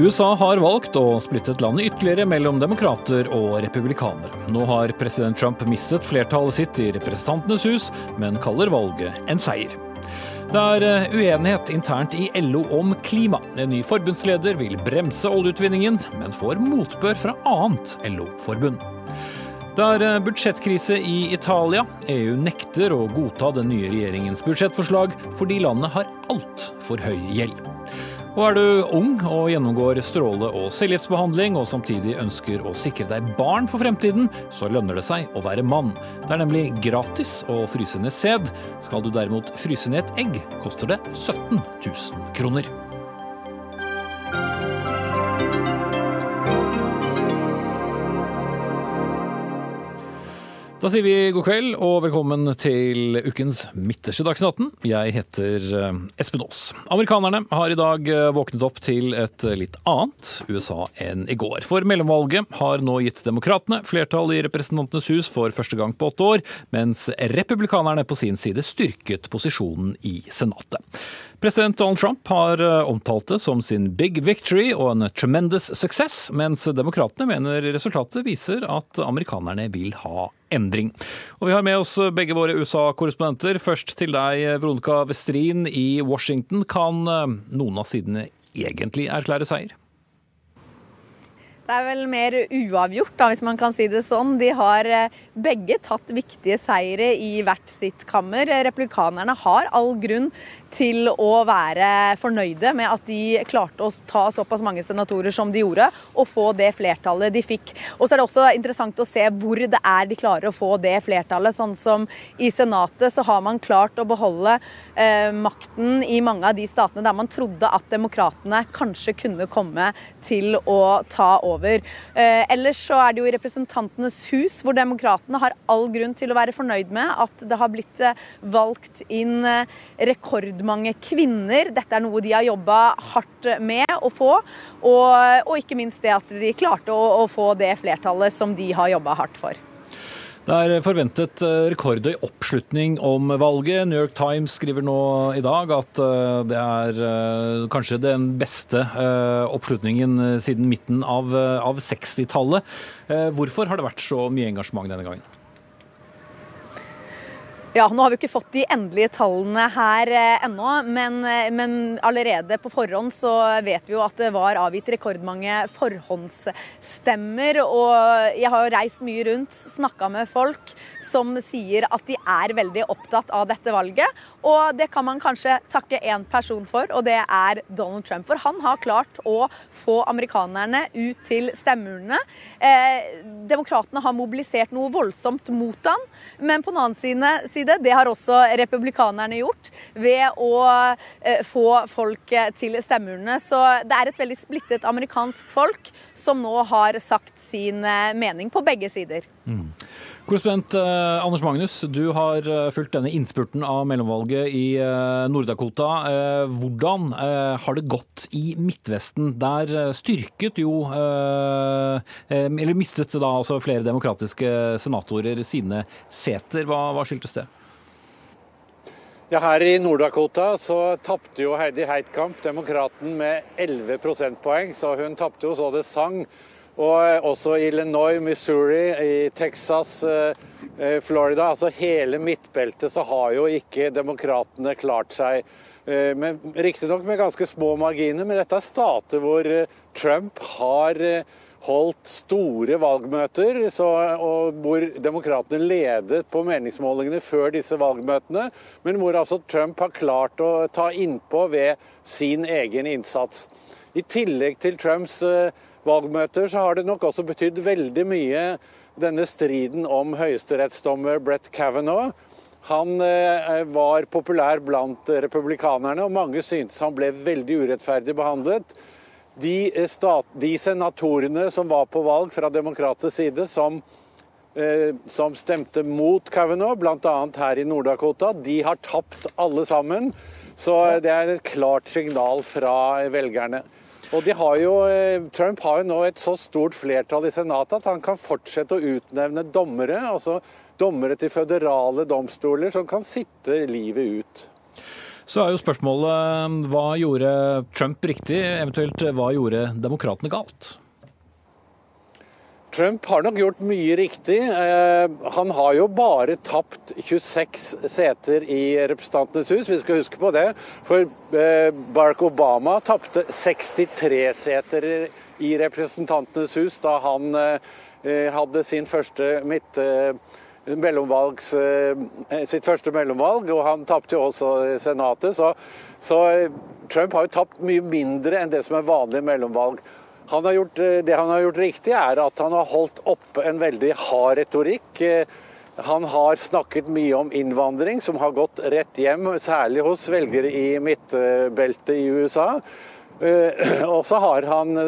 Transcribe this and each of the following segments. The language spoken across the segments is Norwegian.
USA har valgt å splitte landet ytterligere mellom demokrater og republikanere. Nå har president Trump mistet flertallet sitt i Representantenes hus, men kaller valget en seier. Det er eh, uenighet internt i LO om klima. En ny forbundsleder vil bremse oljeutvinningen, men får motbør fra annet LO-forbund. Det er eh, budsjettkrise i Italia. EU nekter å godta den nye regjeringens budsjettforslag fordi landet har altfor høy gjeld. Og er du ung og gjennomgår stråle- og cellegiftbehandling og samtidig ønsker å sikre deg barn for fremtiden, så lønner det seg å være mann. Det er nemlig gratis å fryse ned sæd. Skal du derimot fryse ned et egg, koster det 17 000 kroner. Da sier vi god kveld og velkommen til ukens midterste Dagsnytt 18. Jeg heter eh, Espen Aas. Amerikanerne har i dag eh, våknet opp til et litt annet USA enn i går. For mellomvalget har nå gitt demokratene flertall i Representantenes hus for første gang på åtte år, mens republikanerne på sin side styrket posisjonen i Senatet. President Donald Trump har eh, omtalt det som sin big victory og en tremendous success, mens demokratene mener resultatet viser at amerikanerne vil ha endring. Og Vi har med oss begge våre USA-korrespondenter. Først til deg, Veronica Westrin i Washington. Kan eh, noen av sidene egentlig erklære seier? Det er vel mer uavgjort, da, hvis man kan si det sånn. De har eh, begge tatt viktige seire i hvert sitt kammer. Republikanerne har all grunn til å være fornøyde med at de klarte å ta såpass mange senatorer som de gjorde, og få det flertallet de fikk. Og så er det også interessant å se hvor det er de klarer å få det flertallet. Sånn som i Senatet så har man klart å beholde eh, makten i mange av de statene der man trodde at demokratene kanskje kunne komme til å ta over. Eh, ellers så er det jo i Representantenes hus hvor demokratene har all grunn til å være fornøyd med at det har blitt eh, valgt inn eh, rekord rekordmange kvinner. Dette er noe de har jobba hardt med å få. Og, og, ikke minst det at de klarte å, å få det flertallet som de har jobba hardt for. Det er forventet eh, rekordhøy oppslutning om valget. New York Times skriver nå i dag at eh, det er eh, kanskje den beste oppslutningen siden midten av, av 60-tallet. Hvorfor har det vært så mye engasjement denne gangen? Ja, Nå har vi ikke fått de endelige tallene her eh, ennå, men, eh, men, allerede på forhånd så vet vi jo at det var avgitt rekordmange forhåndsstemmer. Og jeg har jo reist mye rundt, snakka med folk som sier at de er veldig opptatt av dette valget. Og det kan man kanskje takke én person for, og det er Donald Trump. For han har klart å få amerikanerne ut til stemmeurnene. Eh, Demokratene har mobilisert noe voldsomt mot han, men på den annen side. Det har også republikanerne gjort ved å eh, få folk til stemmeurnene. Så det er et veldig splittet amerikansk folk som nå har sagt sin eh, mening på begge sider. Mm. Korrespondent eh, Anders Magnus, du har eh, fulgt denne innspurten av mellomvalget i eh, Nord-Dakota. Hvordan har det gått i Midtvesten? Der styrket jo Eller mistet da altså flere demokratiske senatorer sine seter. Hva, hva skyldtes det? Ja, Her i Nord-Dakota så tapte jo Heidi Heitkamp, demokraten, med 11 prosentpoeng. Så hun tapte jo så det sang. Og også i Illinois, Missouri, i Texas, eh, eh, Florida, altså hele midtbeltet, så har jo ikke demokratene klart seg. Eh, Riktignok med ganske små marginer, men dette er stater hvor Trump har holdt store valgmøter, så, og hvor demokratene ledet på meningsmålingene før disse valgmøtene, men hvor altså Trump har klart å ta innpå ved sin egen innsats. I tillegg til Trumps uh, valgmøter, så har det nok også betydd veldig mye denne striden om høyesterettsdommer Brett Kavanaugh. Han uh, var populær blant republikanerne, og mange syntes han ble veldig urettferdig behandlet de, eh, stat, de senatorene som var på valg fra demokratisk side, som, eh, som stemte mot Kavanaugh, bl.a. her i Nord-Dakota, de har tapt alle sammen. Så det er et klart signal fra velgerne. Og har jo, eh, Trump har jo nå et så stort flertall i Senatet at han kan fortsette å utnevne dommere, altså dommere til føderale domstoler, som kan sitte livet ut. Så er jo spørsmålet hva gjorde Trump riktig, eventuelt hva gjorde demokratene galt? Trump har nok gjort mye riktig. Eh, han har jo bare tapt 26 seter i Representantenes hus, vi skal huske på det. For eh, Barack Obama tapte 63 seter i Representantenes hus da han eh, hadde sin første midt... sitt første mellomvalg, og han tapte jo også Senatet. Så, så Trump har jo tapt mye mindre enn det som er vanlig mellomvalg. Han gjort, eh, det han har gjort riktig, er at han har holdt oppe en veldig hard retorikk. Eh, han har snakket mye om innvandring, som har gått rett hjem, særlig hos velgere i midtbeltet i USA. Eh, og så har han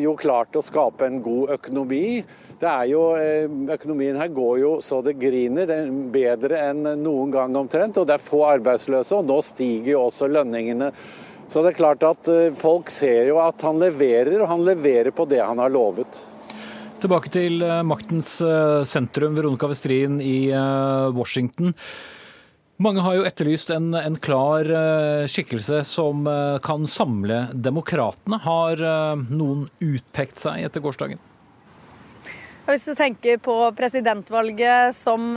jo klart å skape en god økonomi. Det er jo, Økonomien her går jo så det griner, det bedre enn noen gang omtrent. Og det er få arbeidsløse, og nå stiger jo også lønningene. Så det er klart at eh, folk ser jo at han leverer, og han leverer på det han har lovet. Tilbake til eh, maktens eh, sentrum, Veronica Westrin i Washington. Mange har jo etterlyst en, en klar skikkelse som kan samle demokratene. Har noen utpekt seg etter gårsdagen? Hvis du tenker på presidentvalget som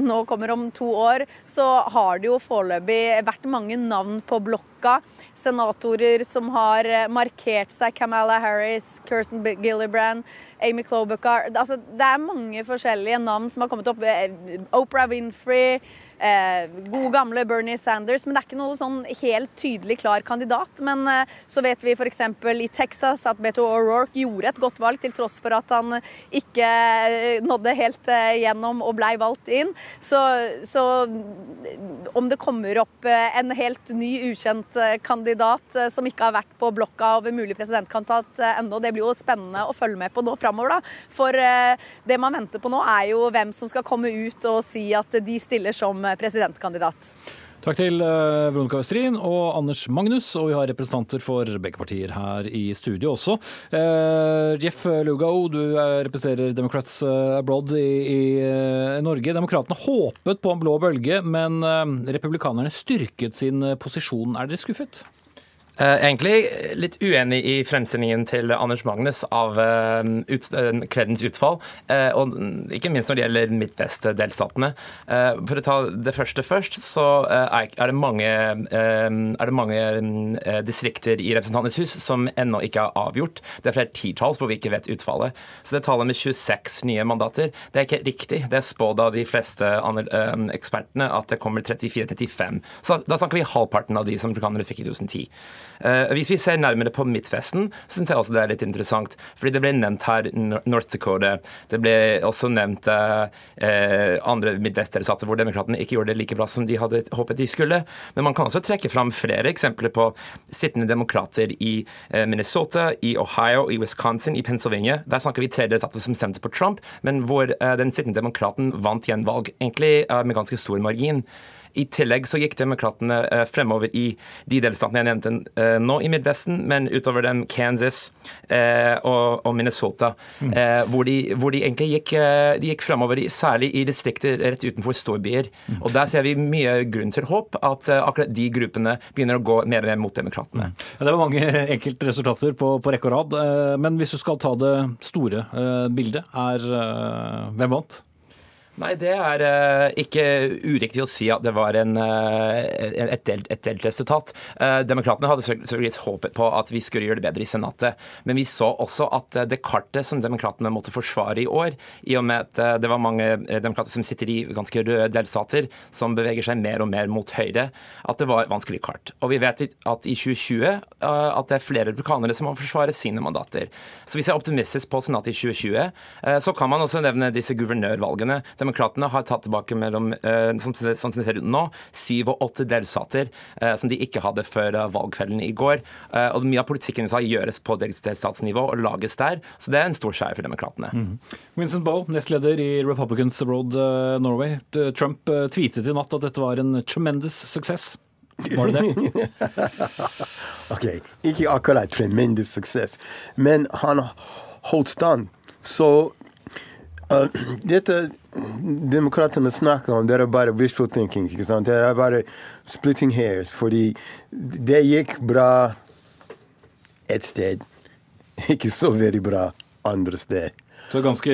nå kommer om to år, så har det jo foreløpig vært mange navn på blokka senatorer som har eh, markert seg. Kamala Harris, Kirsten Gillibrand, Amy Klobuchar. Altså, det er mange forskjellige navn som har kommet opp. Eh, Oprah Winfrey. Eh, god gamle Bernie Sanders. Men det er ikke noe sånn helt tydelig klar kandidat. Men eh, så vet vi f.eks. i Texas at Beto O'Rourke gjorde et godt valg, til tross for at han ikke eh, nådde helt eh, gjennom og blei valgt inn. Så, så, om det kommer opp eh, en helt ny, ukjent kandidat som ikke har vært på blokka over mulig presidentkandidat ennå, det blir jo spennende å følge med på nå framover. For det man venter på nå, er jo hvem som skal komme ut og si at de stiller som presidentkandidat. Takk til uh, Veronica Østrin og Anders Magnus, og vi har representanter for begge partier her i studio også. Jeff Lugau, du representerer Democrats Abroad i, i Norge. Demokratene håpet på en blå bølge, men republikanerne styrket sin posisjon. Er dere skuffet? Uh, egentlig litt uenig i fremstillingen til Anders Magnus av uh, ut, uh, kveldens utfall. og ikke minst når det gjelder Midtvest-delstatene. for å ta det første først, så er, det mange, er det mange distrikter i Representantenes hus som ennå ikke er avgjort. Det er flere titalls hvor vi ikke vet utfallet. Så det tallet med 26 nye mandater, det er ikke riktig. Det er spådd av de fleste ekspertene at det kommer 34-35. Så da snakker vi halvparten av de som amerikanere fikk i 2010. Eh, hvis vi ser nærmere på Midtvesten, syns jeg også det er litt interessant. Fordi det ble nevnt her North Dakota. Det ble også nevnt eh, andre midtvestdelstater hvor demokratene ikke gjorde det like bra som de hadde håpet de skulle. Men man kan også trekke fram flere eksempler på sittende demokrater i eh, Minnesota, i Ohio, i Wisconsin, i Pennsylvania. Der snakker vi tre delstater som stemte på Trump, men hvor den sittende demokraten vant gjenvalg, egentlig med ganske stor margin. I tillegg så gikk demokratene eh, fremover i de delstatene jeg nevnte eh, nå i Midvesten, men utover dem Kansas eh, og, Minnesota, mm. hvor, de, hvor, de, egentlig gikk, de gikk fremover, særlig i distrikter rett utenfor storbyer. Mm. Og Der ser vi mye grunn til håp, at akkurat de gruppene begynner å gå mer og mer mot demokratene. Mm. Ja, det var mange enkeltresultater på, på rekke og rad, men hvis du skal ta det store bildet, er hvem vant? Nei, det er uh, ikke uriktig å si at det var en, uh, et, delt, et, delt, resultat. Uh, Demokratene hadde selvfølgelig håpet på at vi skulle gjøre det bedre i Senatet. Men vi så også at det kartet som demokratene måtte forsvare i år, i og med at det var mange demokrater som sitter i ganske røde delstater, som beveger seg mer og mer mot høyre, at det var vanskelig kart. Og vi vet at i 2020 at det er flere republikanere som må forsvare sine mandater. Så hvis jeg er optimistisk på Senatet i 2020, så kan man også nevne disse guvernørvalgene. Demokratene har tatt tilbake mellom eh, som det ser ut nå, syv og åtte delstater eh, som de ikke hadde før eh, valgkvelden i går. Og Mye av politikken sa gjøres på delstatsnivå og lages der, så det er en stor seier for demokratene. Mm. Vincent Boe, nestleder i Republicans Abroad Norway. Trump tweetet i natt at dette var en tremendous suksess. Var det det? OK, ikke akkurat tremendous suksess, men han holdt stand. Så uh, dette demokratene snakker om, det er bare wishful thinking. ikke sant? Det er bare splitting hairs. Fordi det gikk bra et sted, ikke så veldig bra andre sted. Så ganske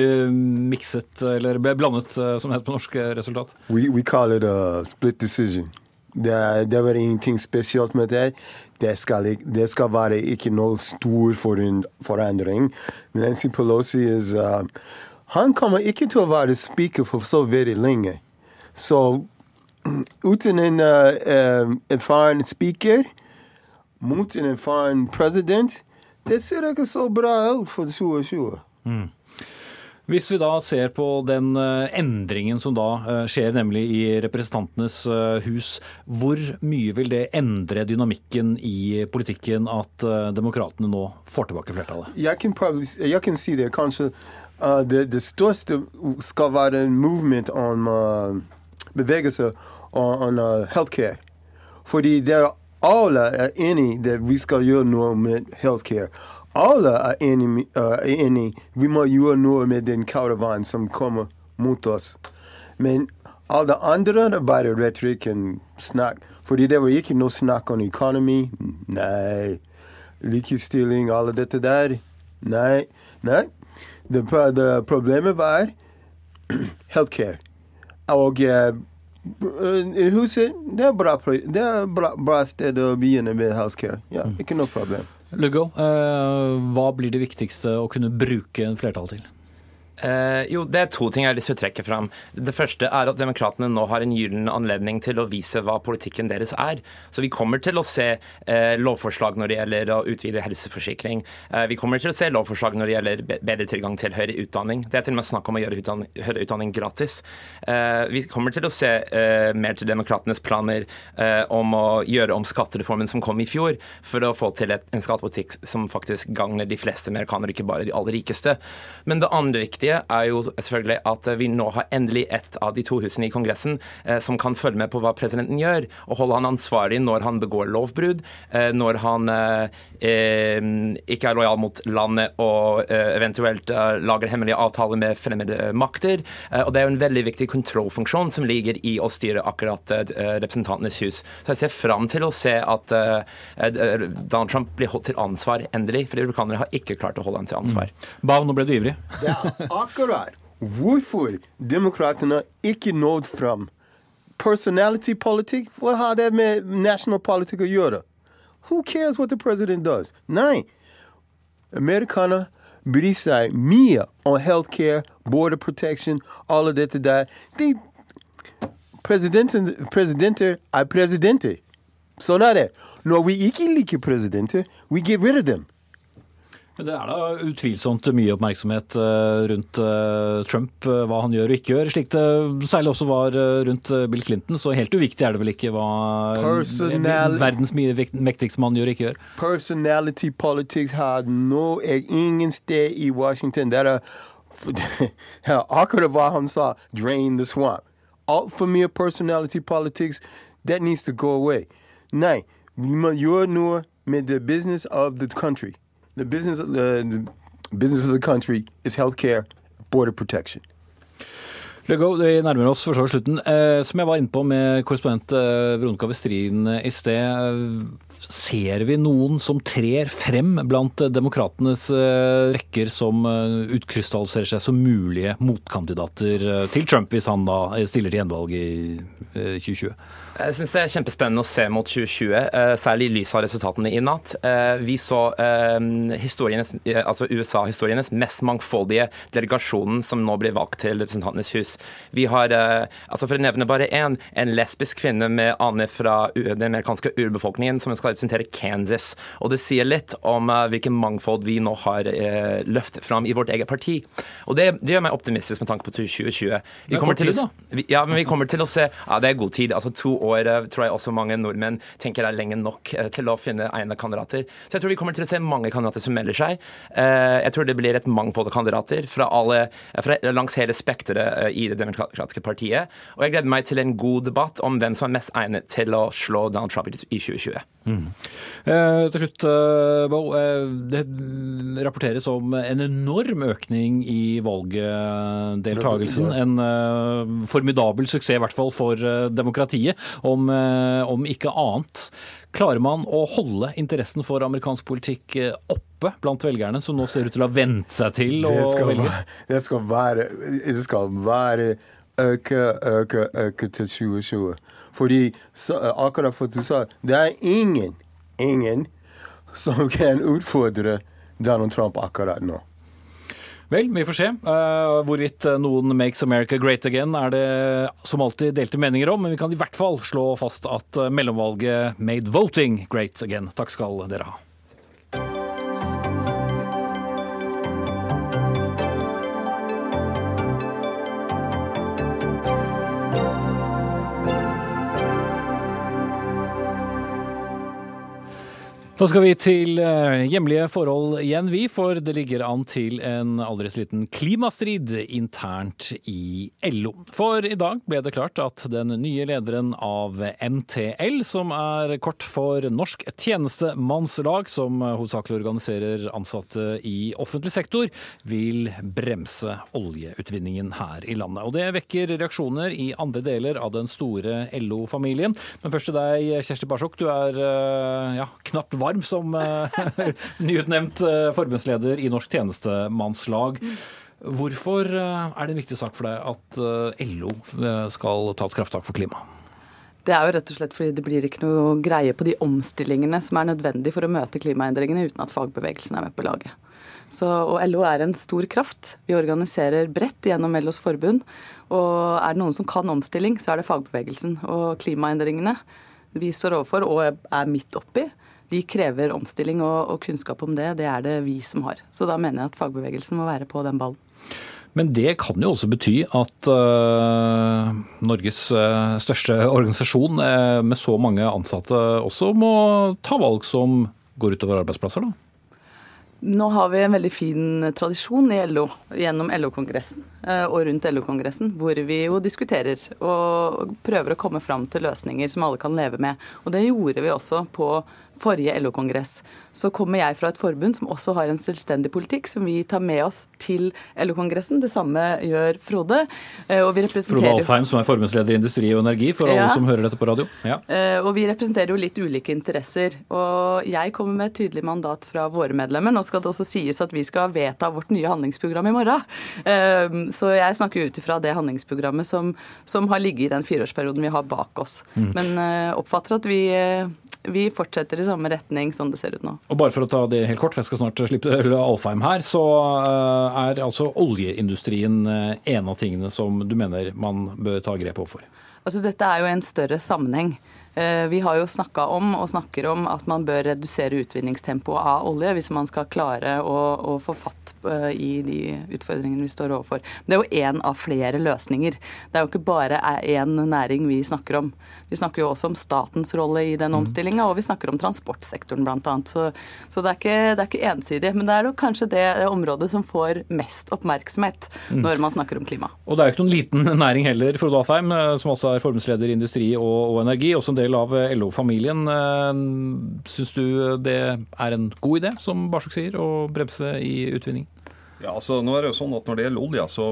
mikset, eller blandet, eh, som det heter på norsk, eh, resultat. We, we call it a split decision. Det, er- det var ingenting spesielt med det. Det skal, det skal være ikke noe stor foran- forandring. Nancy Pelosi is, uh, Han kommer ikke til å være speaker for så veldig lenge. Så uten en uh, um, erfaren speaker mot en erfaren president, det ser ikke så bra ut for 2020. Hvis vi da ser på den eh, endringen som da eh, skjer, nemlig i Representantenes eh, hus, hvor mye vil det endre dynamikken i politikken at eh, demokratene nå får tilbake flertallet? Jeg kan, probably, jeg kan si det. Kanskje uh, det, det største skal være en movement om uh, bevegelse on, on uh, healthcare. Fordi det er alle er enig i at vi skal gjøre noe med healthcare. Alle er enig, uh, er enig vi må gjøre noe med den caravan som kommer mot oss. Men alle andre bare retorikk og snakk. Fordi det var ikke noe snakk om økonomi. Nei. Likestilling, alle dette der. Nei. Nei. Det, det problemet var healthcare. Og eh, huset, det er bra, det er bra, bra sted å begynne med healthcare. Ja, ikke noe problem. Lugo, eh, hva blir det viktigste å kunne bruke en flertall til? Eh, jo, Det er to ting jeg har lyst til å trekke fram. Det første er at demokratene nå har en gyllen anledning til å vise hva politikken deres er. Så vi kommer til å se eh, lovforslag når det gjelder å utvide helseforsikring. Eh, vi kommer til å se lovforslag når det gjelder bedre tilgang til høyere utdanning. Det er til og med snakk om å gjøre utdanning, høyere utdanning gratis. Eh, vi kommer til å se eh, mer til demokratenes planer eh, om å gjøre om skattereformen som kom i fjor, for å få til et, en skattepolitikk som faktisk gagner de fleste amerikanere, ikke bare de aller rikeste. Men det andre viktige er jo selvfølgelig at vi nå har endelig et av de to husene i Kongressen eh, som kan følge med på hva presidenten gjør, og holde han ansvarlig når han begår lovbrudd, eh, når han eh, eh, ikke er lojal mot landet og eh, eventuelt eh, lager hemmelige avtaler med fremmede makter. Eh, og Det er jo en veldig viktig kontrollfunksjon som ligger i å styre akkurat eh, Representantenes hus. Så jeg ser fram til å se at Donald Trump blir holdt til ansvar endelig, for republikanere har ikke klart å holde han til ansvar. Bav, nå ble du ivrig. Det er akkurat hvorfor demokratene ikke nådde fram. Personality politikk, hva har det med national politikk å gjøre? Who cares what the president does? Nei. Amerikanere bryr seg mye om healthcare, border protection, alle dette der. De, presidenten, presidenter er presidenter. Sånn er det. Når vi ikke liker presidenter, we get rid of them. Men Det er da utvilsomt mye oppmerksomhet eh, rundt eh, Trump, eh, hva han gjør og ikke gjør, slik det særlig også var rundt Bill Clinton. Så helt uviktig er det vel ikke hva Personali Personal- verdens mektigste mann gjør og ikke gjør. personality politics har er ingen sted i Washington. Det er akkurat hva han sa, drain the swamp. Altfor mye personality politics, that needs to go away. Nei, vi må gjøre noe med the business of the country. The business, of the, business of the country is healthcare, border protection. Lego, vi nærmer oss for så slutten. Eh, som jeg var inne på med korrespondent eh, Veronica Westrin i sted, eh, ser vi noen som trer frem blant eh, demokratenes eh, rekker som eh, utkrystalliserer seg som mulige motkandidater eh, til Trump, hvis han da eh, stiller til gjenvalg i eh, 2020? Jeg synes det er kjempespennende å se mot 2020, eh, særlig i lys av resultatene i natt. Eh, Vi så eh, historienes, eh, altså USA-historienes mest mangfoldige delegasjonen som nå blir valgt til Representantenes hus. Vi har, eh, altså for å nevne bare én, en lesbisk kvinne med ane fra den amerikanske urbefolkningen som skal representere Kansas. Og det sier litt om eh, hvilken mangfold vi nå har eh, løftet fram i vårt eget parti. Og det, det gjør meg optimistisk med tanke på 2020. Vi er kommer til å Ja, men vi kommer til å se Ja, det er god tid. Altså To år eh, tror jeg også mange nordmenn tenker er lenge nok eh, til å finne egnede kandidater. Så jeg tror vi kommer til å se mange kandidater som melder seg. Eh, Jeg tror det blir et mangfold av kandidater fra alle, fra langs hele spekteret i Det demokratiske partiet. Og jeg gleder meg til en god debatt om hvem som er mest egnet til å slå Donald Trump i 2020. Mm. Eh, til slutt, Bo. Det rapporteres om en enorm økning i valgdeltagelsen. En formidabel suksess, i hvert fall for demokratiet, om, eh, om ikke annet. Klarer man å holde interessen for amerikansk politikk oppe blant velgerne, som nå ser ut til å ha vent seg til å velge? Det skal være, det skal være øke, øke, øke til 2020. Fordi så, akkurat for du sa, det er ingen, ingen som kan utfordre Donald Trump akkurat nå. Vel, vi får se. Uh, hvorvidt noen makes America great again er det som alltid delte meninger om, men vi kan i hvert fall slå fast at mellomvalget made voting great again. Takk skal dere ha. Da skal vi til eh, hjemlige forhold igjen, vi. For det ligger an til en aldri så liten klimastrid internt i LO. For i dag ble det klart at den nye lederen av MTL, som er kort for Norsk tjenestemannslag, som hovedsakelig organiserer ansatte i offentlig sektor, vil bremse oljeutvinningen her i landet. Og det vekker reaksjoner i andre deler av den store LO-familien. Men først til deg, Kjersti Barsok. Du er eh, ja, knapt varm varm som uh, nyutnevnt uh, forbundsleder i Norsk tjenestemannslag. Hvorfor uh, er det en viktig sak for deg at LO skal ta et krafttak for klimaet? Det er jo rett og slett fordi det blir ikke noe greie på de omstillingene som er nødvendig for å møte klimaendringene uten at fagbevegelsen er med på laget. Så, og LO er en stor kraft. Vi organiserer bredt gjennom LOs forbund. Og er det noen som kan omstilling, så er det fagbevegelsen. Og klimaendringene vi står overfor og er midt oppi, de krever omstilling, og, og, kunnskap om det, det er det vi som har. Så da mener jeg at fagbevegelsen må være på den ballen. Men det kan jo også bety at uh, Norges uh, største organisasjon uh, med så mange ansatte også må ta valg som går utover arbeidsplasser, da? Nå har vi en veldig fin tradisjon i LO gjennom LO-kongressen og rundt LO-kongressen, hvor vi jo diskuterer og prøver å komme fram til løsninger som alle kan leve med. Og det gjorde vi også på forrige LO-kongress, så kommer jeg fra et forbund som også har en selvstendig politikk som vi tar med oss til LO-kongressen. Det samme gjør Frode. Eh, og vi Frode Alfheim, som er forbundsleder i Industri og Energi, for ja. alle som hører dette på radio. Ja. Eh, og vi representerer jo litt ulike interesser. Og jeg kommer med et tydelig mandat fra våre medlemmer. Nå skal det også sies at vi skal vedta vårt nye handlingsprogram i morgen. Eh, så jeg snakker ut ifra det handlingsprogrammet som, som har ligget i den fireårsperioden vi har bak oss. Mm. Men oppfatter at vi vi fortsetter i samme retning som det ser ut nå. Og bare for å ta det helt kort, for jeg skal snart slippe Alfheim her, så eh, er altså oljeindustrien eh, en av tingene som du mener man bør ta grep overfor? Altså, dette er jo en større sammenheng. Eh, vi har jo snakka om og snakker om at man bør redusere utvinningstempoet av olje hvis man skal klare å, å, få fatt eh, i de utfordringene vi står overfor. Det er jo én av flere løsninger. Det er jo ikke bare én næring vi snakker om. Vi snakker jo også om statens rolle i den mm. omstillinga, og vi snakker om transportsektoren bl.a. Så, så det, er ikke, det, er ikke, ensidig. Men det er jo kanskje det området som får mest oppmerksomhet mm. når man snakker om klima. Og det er jo ikke noen liten næring heller, Frode Alfheim, eh, som også er forbundsleder i Industri og, og Energi. også en del del av eh, LO-familien. Eh, syns du det er en god idé, som Barsuk sier, å bremse i utvinning? Ja, altså nå er det jo sånn at Når det gjelder olje, så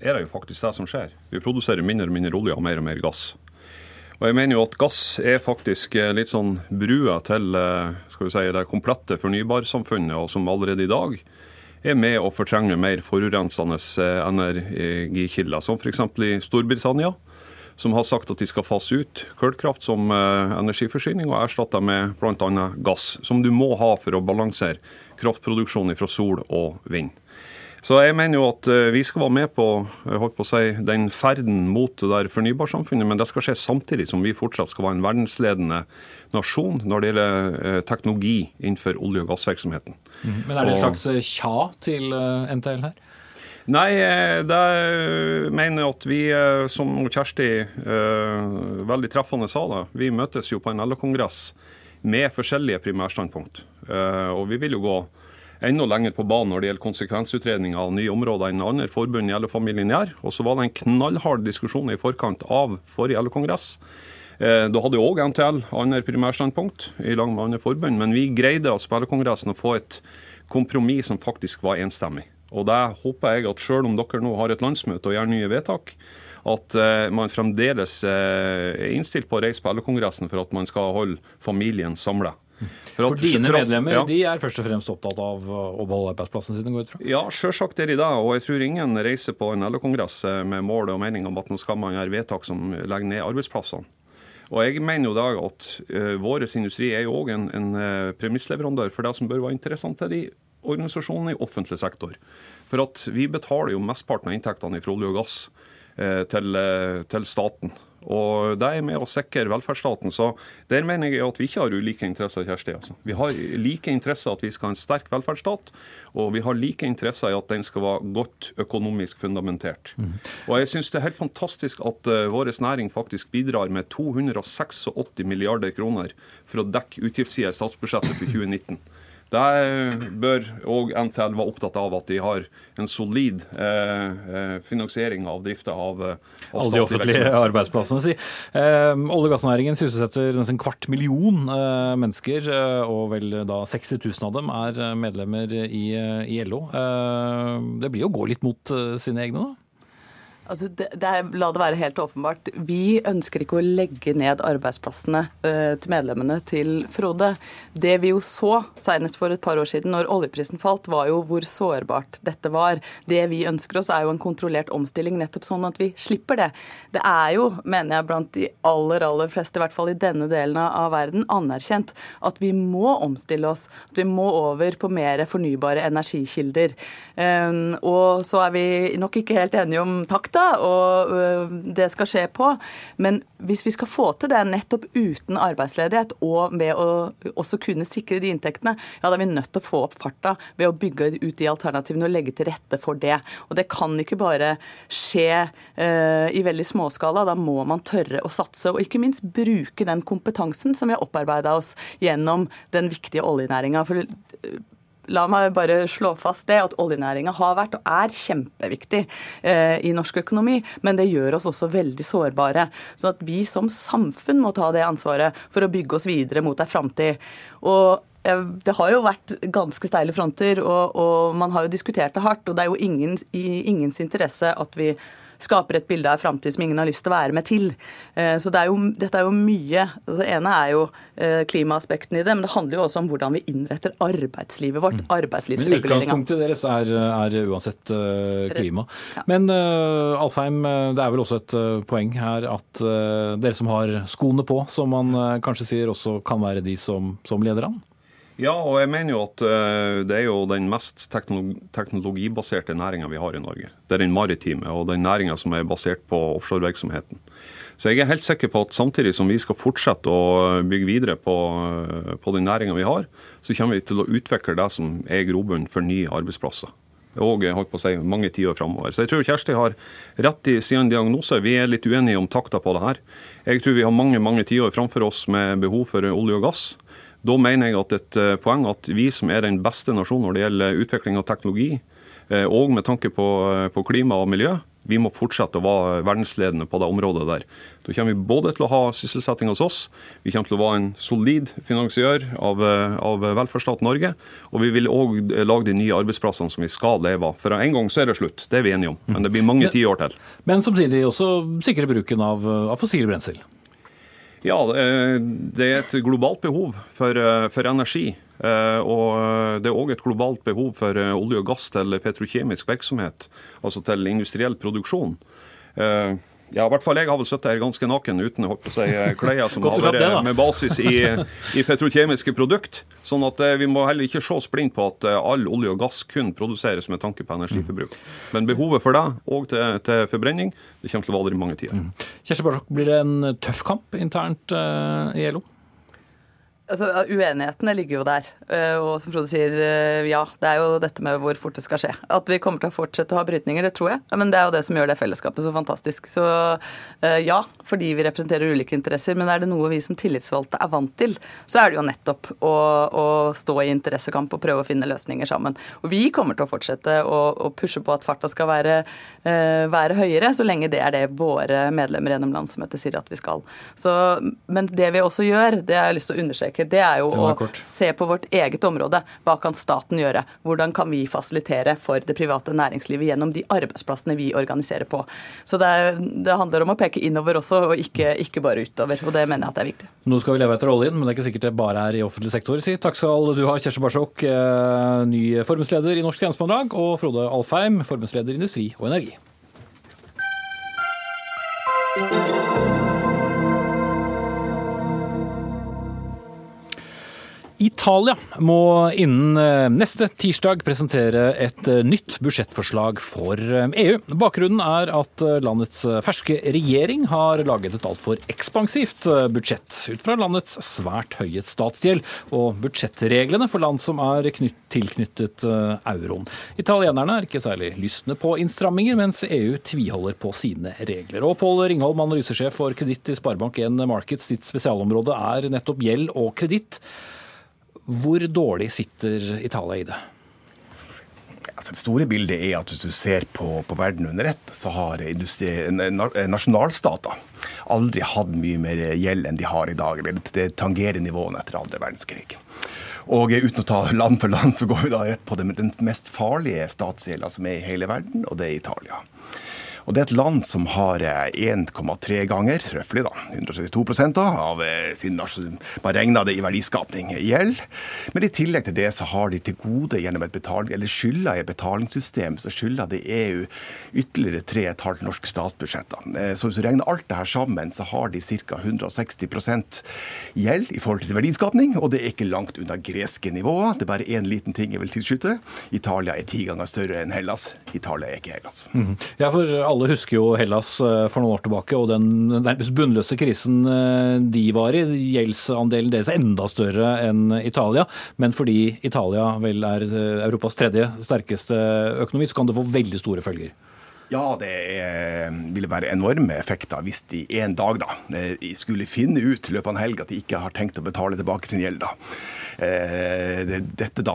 er det jo faktisk det som skjer. Vi produserer mindre og mindre olje og mer og mer gass. Og jeg mener jo at gass er faktisk eh, litt sånn brua til skal vi si, det komplette fornybarsamfunnet, og som allerede i dag er med å fortrenge mer forurensende energikilder, som f.eks. i Storbritannia som har sagt at de skal fase ut kullkraft som eh, energiforsyning og erstatte med bl.a. gass, som du må ha for å balansere kraftproduksjonen fra sol og vind. Så jeg mener jo at eh, vi skal være med på, på si, den ferden mot det der fornybarsamfunnet, men det skal skje samtidig som vi fortsatt skal være en verdensledende nasjon når det gjelder eh, teknologi innenfor olje- og gassvirksomheten. Men er det et slags tja til NTL her? Nei, eh, det mener jeg at vi, eh, som Kjersti eh, veldig treffende sa det, vi møtes jo på en LO-kongress med forskjellige primærstandpunkt. Og vi vil jo gå enda lenger på banen når det gjelder konsekvensutredning av nye områder enn andre forbund i LO-familien gjør. Og så var det en knallhard diskusjon i forkant av forrige LO-kongress. Eh, da hadde òg NTL andre primærstandpunkt i lag med andre forbund, men vi greide altså på LO-kongressen å få et kompromiss som faktisk var enstemmig. Og det håper jeg at selv om dere nå har et landsmøte og gjør nye vedtak, at uh, man fremdeles uh, er innstilt på å reise på LO-kongressen for at man skal holde familien samla. For, for, dine medlemmer ja. de er først og fremst opptatt av å beholde arbeidsplassen sin? går ut fra? Ja, selvsagt er de det. Og jeg tror ingen reiser på en LO-kongress eh, med mål og mening om at nå skal man gjøre vedtak som legger ned arbeidsplassene. Og jeg mener jo da at uh, vår industri er jo òg en, en uh, premissleverandør for det som bør være interessant til de organisasjonene i offentlig sektor. For at vi betaler jo mesteparten av inntektene fra olje og gass uh, til, til staten. Og det er med å sikre velferdsstaten. Så der mener jeg at vi ikke har ulike interesser, Kjersti. Altså. Vi har like interesser at vi skal ha en sterk velferdsstat, og vi har like interesser i at den skal være godt økonomisk fundamentert. Mm. Og jeg syns det er helt fantastisk at uh, vår næring faktisk bidrar med 286 milliarder kroner for å dekke utgiftssida i statsbudsjettet for 2019. Der bør òg NTL være opptatt av at de har en solid eh, eh finansiering av drifta av, eh, av Alle de offentlige virksomhet. arbeidsplassene. Si. Eh, olje- og gassnæringen sysselsetter nesten en kvart million eh, mennesker, eh, og vel da 60 000 av dem er medlemmer i, i LO. det blir jo å gå litt mot sine egne, da? Altså, det, det la det være helt åpenbart. Vi ønsker ikke å legge ned arbeidsplassene uh, til medlemmene til Frode. Det vi jo så senest for et par år siden, når oljeprisen falt, var jo hvor sårbart dette var. Det vi ønsker oss, er jo en kontrollert omstilling, nettopp sånn at vi slipper det. Det er jo, mener jeg, blant de aller, aller fleste, i hvert fall i denne delen av verden, anerkjent at vi må omstille oss. At vi må over på mer fornybare energikilder. Um, og så er vi nok ikke helt enige om takt måte, og det skal skje på. Men hvis vi skal få til det nettopp uten arbeidsledighet, og med å også kunne sikre de inntektene, ja, da er vi nødt til å få opp farta ved å bygge ut de alternativene og legge til rette for det. Og det kan ikke bare skje uh, i veldig småskala. Da må man tørre å satse, og ikke minst bruke den kompetansen som vi har opparbeida oss gjennom den viktige oljenæringa. For La meg bare slå fast det, at oljenæringa har vært og er kjempeviktig eh, i norsk økonomi, men det gjør oss også veldig sårbare. Så at vi som samfunn må ta det ansvaret for å bygge oss videre mot ei framtid. Og eh, det har jo vært ganske steile fronter, og, og, man har jo diskutert det hardt. Og det er jo ingen, i ingens interesse at vi skaper et bilde av framtid som ingen har lyst til å være med til. Eh, så det er jo, dette er jo mye. Altså, det ene er jo eh, klimaaspekten i det, men det handler jo også om hvordan vi innretter arbeidslivet vårt. Mm. Men Utgangspunktet deres er, er uansett uh, klima. Ja. Men uh, Alfheim, det er vel også et poeng her at dere som har skoene på, som man kanskje sier, også kan være de som, som leder an? Ja, og jeg mener jo at uh, det er jo den mest teknologibaserte næringa vi har i Norge. Det er den maritime og den næringa som er basert på offshorevirksomheten. Så jeg er helt sikker på at samtidig som vi skal fortsette å bygge videre på, uh, på den næringa vi har, så kommer vi til å utvikle det som er grobunnen for nye arbeidsplasser. Og holdt på å si, mange tiår framover. Så jeg tror Kjersti har rett i sin diagnose. Vi er litt uenige om takta på det her. Jeg tror vi har mange mange tiår framfor oss med behov for olje og gass. Da mener jeg at et eh, poeng at vi som er den beste nasjonen når det gjelder utvikling av teknologi, eh, og med tanke på, eh, på klima og miljø, vi må fortsette å være verdensledende på det området der. Da kommer vi både til å ha sysselsetting hos oss, vi kommer til å være en solid finansiør av, av velferdsstaten Norge, og vi vil òg lage de nye arbeidsplassene som vi skal leve av. For en gang så er det slutt, det er vi enige om. Men det blir mange tiår til. Men samtidig også sikre bruken av, av fossile brensel. Ja, det er et globalt behov for, eh, for energi. Eh, og det er òg et globalt behov for eh, olje og gass til petrokjemisk virksomhet, altså til industriell produksjon. Ja, i hvert fall jeg har vel sittet her ganske naken uten å si, klær som har vært med basis i, i, petrokjemiske produkt. Sånn at eh, vi må heller ikke se oss blind på at eh, all olje og gass kun produseres med tanke på energiforbruk. Men behovet for det, og til, til forbrenning, det kommer til å vare i mange tider. Mm. Kjersti Barsok, blir det en tøff kamp internt uh, i LO? Altså, Uenighetene ligger jo der. Eh, og som Frode sier, eh, ja, det er jo dette med hvor fort det skal skje. At vi kommer til å fortsette å ha brytninger, det tror jeg. Men det er jo det som gjør det fellesskapet så fantastisk. Så eh, ja, fordi vi representerer ulike interesser. Men er det noe vi som tillitsvalgte er vant til, så er det jo nettopp å, å stå i interessekamp og prøve å finne løsninger sammen. Og vi kommer til å fortsette å, å pushe på at farta skal være, være, høyere, så lenge det er det våre medlemmer gjennom landsmøtet sier at vi skal. Så, men det vi også gjør, det har jeg lyst til å understreke understreke, det er jo å kort. se på vårt eget område. Hva kan staten gjøre? Hvordan kan vi fasilitere for det private næringslivet gjennom de arbeidsplassene vi organiserer på? Så det, er, det handler om å peke innover også, og ikke, ikke, bare utover. Og det mener jeg at det er viktig. Nå skal vi leve etter oljen, men det er ikke sikkert det bare er i offentlig sektor. Si. Takk skal du ha, Kjersti Barsok, eh, ny forbundsleder i Norsk Tjenestemannslag, og Frode Alfheim, forbundsleder Industri og Energi. Italia må innen eh, neste tirsdag presentere et eh, nytt budsjettforslag for EU. Eh, e Bakgrunnen er at landets ferske regjering har laget et altfor ekspansivt budsjett ut fra landets svært høye statsgjeld og budsjettreglene for land som er tilknyttet euroen. Italienerne er ikke særlig lystne på innstramminger, mens EU tviholder på sine regler. Og Pål Ringholm, analysesjef for kreditt i Sparebank1 Markets, ditt spesialområde er nettopp gjeld og kreditt. Hvor dårlig sitter Italia i det? Altså det store bildet er at hvis du ser på, på verden under ett, så har nasjonalstater aldri hatt mye mer gjeld enn de har i dag. Det tangerer nivåene etter andre verdenskrig. Og uten å ta land for land, så går vi da rett på den mest farlige statsgjelda som er i hele verden, og det er Italia. Og det er et land som har 1,3 eh, ganger, røftlig da, 132 da, av eh, sin Man regner det i verdiskapning gjeld. Men i tillegg til det så har de til gode gjennom et betaling, eller skylda i et betalingssystem, så skylder det EU ytterligere 3,5 norske statsbudsjetter. Eh, så hvis du regner alt det her sammen, så har de ca. 160% gjeld i forhold til verdiskapning, og det er ikke langt unna greske nivåer. Det er bare én liten ting jeg vil tilskyte. Italia er ti ganger større enn Hellas. Italia er ikke Hellas. Mm. Ja, for alle husker jo Hellas eh, for noen år tilbake og den nærmest bunnløse krisen eh, de var i. Gjeldsandelen deres er enda større enn Italia. Men fordi Italia vel er eh, Europas tredje sterkeste økonomi, så kan det få veldig store følger. Ja, det ville være enorme effekter hvis de en dag da, skulle finne ut i løpet av en helg at de ikke har tenkt å betale tilbake sin gjeld. da. Dette da,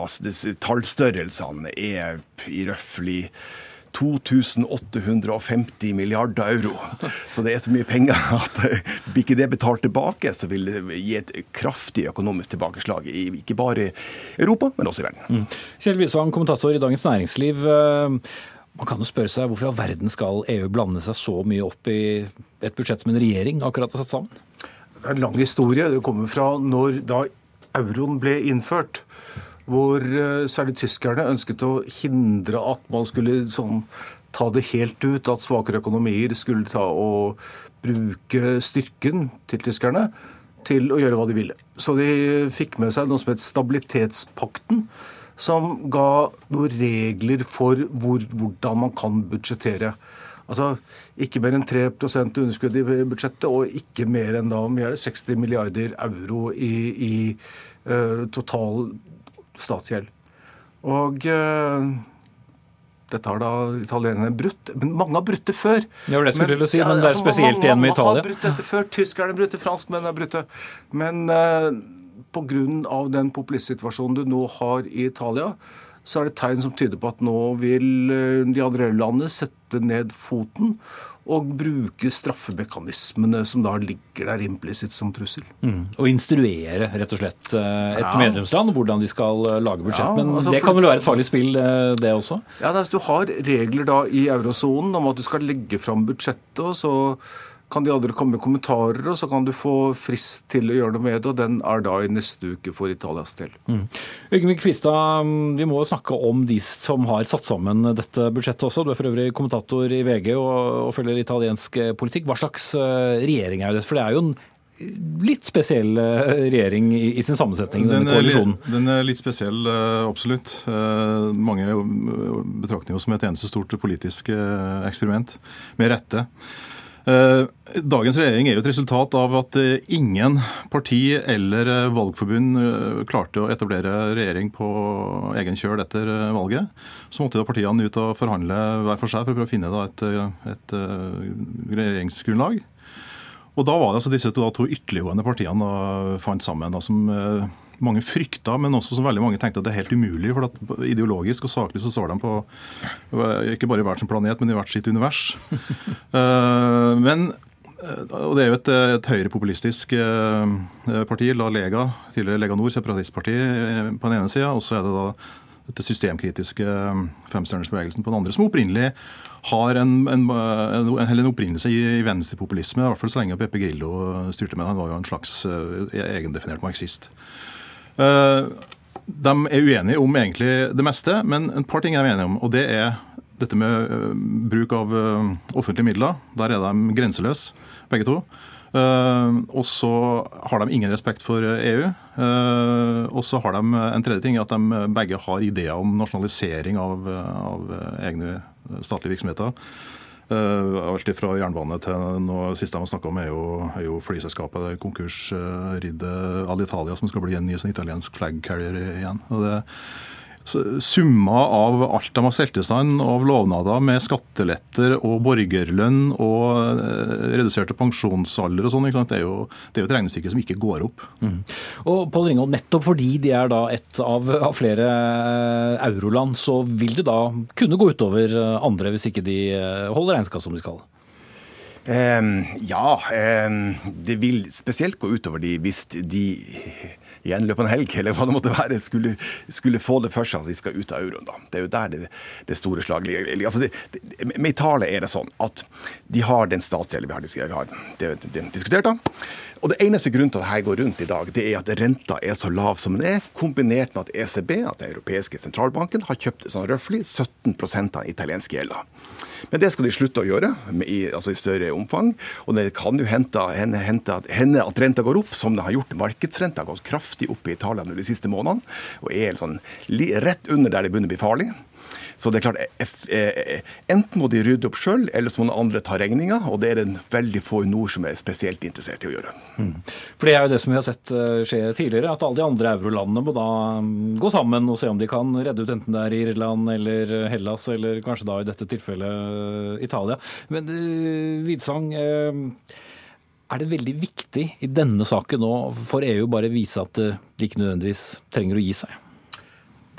Tallstørrelsene er i røftlig 2850 milliarder euro. Så det er så mye penger at blir ikke det betalt tilbake, så vil det gi et kraftig økonomisk tilbakeslag, ikke bare i Europa, men også i verden. Mm. Kjell Wisvang, kommentator i Dagens Næringsliv. Eh, man kan jo spørre seg hvorfor all verden skal EU blande seg så mye opp i et budsjett som en regjering akkurat har satt sammen? Det er en lang historie. Det kommer fra når da euroen ble innført hvor eh, særlig tyskerne ønsket å hindre at man skulle sånn, ta det helt ut, at svakere økonomier skulle ta og bruke styrken til tyskerne til å gjøre hva de ville. Så de fikk med seg noe som het stabilitetspakten, som ga noen regler for hvor, hvordan man kan budsjettere. Altså ikke mer enn 3 underskudd i budsjettet, og ikke mer enn da, 60 milliarder euro i, i uh, total statsgjeld. Og uh, dette har da italienerne brutt. Men mange har brutt det før. Var det skulle si, men, det er altså, spesielt igjen med Italia. Mange har brutt dette før. Tyskerne brutte, franskmennene har brutt det. Men uh, pga. den populistsituasjonen du nå har i Italia, så er det tegn som tyder på at nå vil uh, de andre landene sette ned foten og bruke straffemekanismene som da ligger der implisitt som trussel. Mm. Og instruere rett og slett eh, et ja. medlemsland hvordan de skal eh, lage budsjett. Ja, Men altså, det kan vel være et farlig spill, eh, det også? Ja, altså, Du har regler da i eurosonen om at du skal legge fram budsjettet. og så kan de andre komme med kommentarer, og så kan du få frist til å gjøre noe med det. og Den er da i neste uke for Italias del. Mm. Øyvind Kvistad, vi må snakke om de som har satt sammen dette budsjettet også. Du er for øvrig kommentator i VG og, og følger italiensk politikk. Hva slags eh, regjering er det? For det er jo en litt spesiell eh, regjering i, sin sammensetning, denne den koalisjonen? Den er litt spesiell, eh, absolutt. Mange betrakter jo som et eneste stort politisk eksperiment, med rette. Eh, dagens regjering er jo et resultat av at eh, ingen parti eller eh, valgforbund klarte å etablere regjering på egen kjøl etter valget. Så måtte da partiene ut og forhandle hver for seg for å prøve å finne et, et, regjeringsgrunnlag. Og da var det altså disse to, to ytterliggående partiene da fant sammen, da, som mange frykta, men også som veldig mange tenkte at det er helt umulig. for at Ideologisk og saklig så står de på ikke bare i hvert sin planet, men i hvert sitt univers. uh, men eh, og Det er jo et, et høyrepopulistisk eh, parti, La Lega, tidligere Lega Nord, separatistparti, på den ene sida. Og så er det da dette systemkritiske femstjernersbevegelsen på den andre, som opprinnelig har en, en, en, en opprinnelse i, i venstrepopulisme, i hvert fall så lenge Pepe Grillo styrte med det. Han var jo en slags uh, egendefinert marxist. Eh, de er uenige om egentlig det meste, men et par ting er de enige om. og det er dette med uh, bruk av uh, offentlige midler. Der er de grenseløse, begge to. og så har de ingen respekt for EU. og så har de en tredje ting, at de begge har ideer om nasjonalisering av, av egne statlige virksomheter. Uh, alt fra jernbane til noe siste man snakka om, er jo, er jo flyselskapet konkursriddet Alitalia, som skal bli en ny sånn italiensk flag carrier igjen. Og det Summa av alt de har stelt i stand av lovnader med skatteletter og borgerlønn og eh, reduserte pensjonsalder og sånn, det, er jo, det er jo et regnestykke som ikke går opp. Mm. Og Paul Ringholm, nettopp fordi de er da et av, av flere eh, euroland, så vil det da kunne gå utover eh, andre hvis ikke de holder regnskap som de skal? Um, ja, um, det vil spesielt gå utover de hvis de i en helg, eller hva det måtte være, skulle, skulle, få det for seg at de skal ut av euroen. da. Det er jo der det, det store slaget ligger. Altså med Italia er det sånn at de har den statsdelen vi har, har det, det, diskutert. da. Og Det eneste grunnen til at dette går rundt i dag, det er at renta er så lav som den er, kombinert med at ECB, at den europeiske sentralbanken, har kjøpt sånn røftlig 17 av italienske gjelder. Men det skal de slutte å gjøre, i, altså i større omfang. Og det kan jo hende, at renta går opp, som det har gjort. Markedsrenta har gått kraftig opp i Italia de siste månedene, og er sånn, rett under der det begynner å bli farlig. Så det er klart, eh, eh, Enten må de rydde opp sjøl, eller så må noen andre ta regninga. Og det er det veldig få i nord som er spesielt interessert i å gjøre. Mm. For Det er jo det som vi har sett eh, skje tidligere, at alle de andre eurolandene må da mm, gå sammen og se om de kan redde ut enten det er Irland eller Hellas, eller kanskje da i dette tilfellet Italia. Men Vidsang, er det veldig viktig i denne saken nå for EU bare vise at de ikke nødvendigvis trenger å gi seg?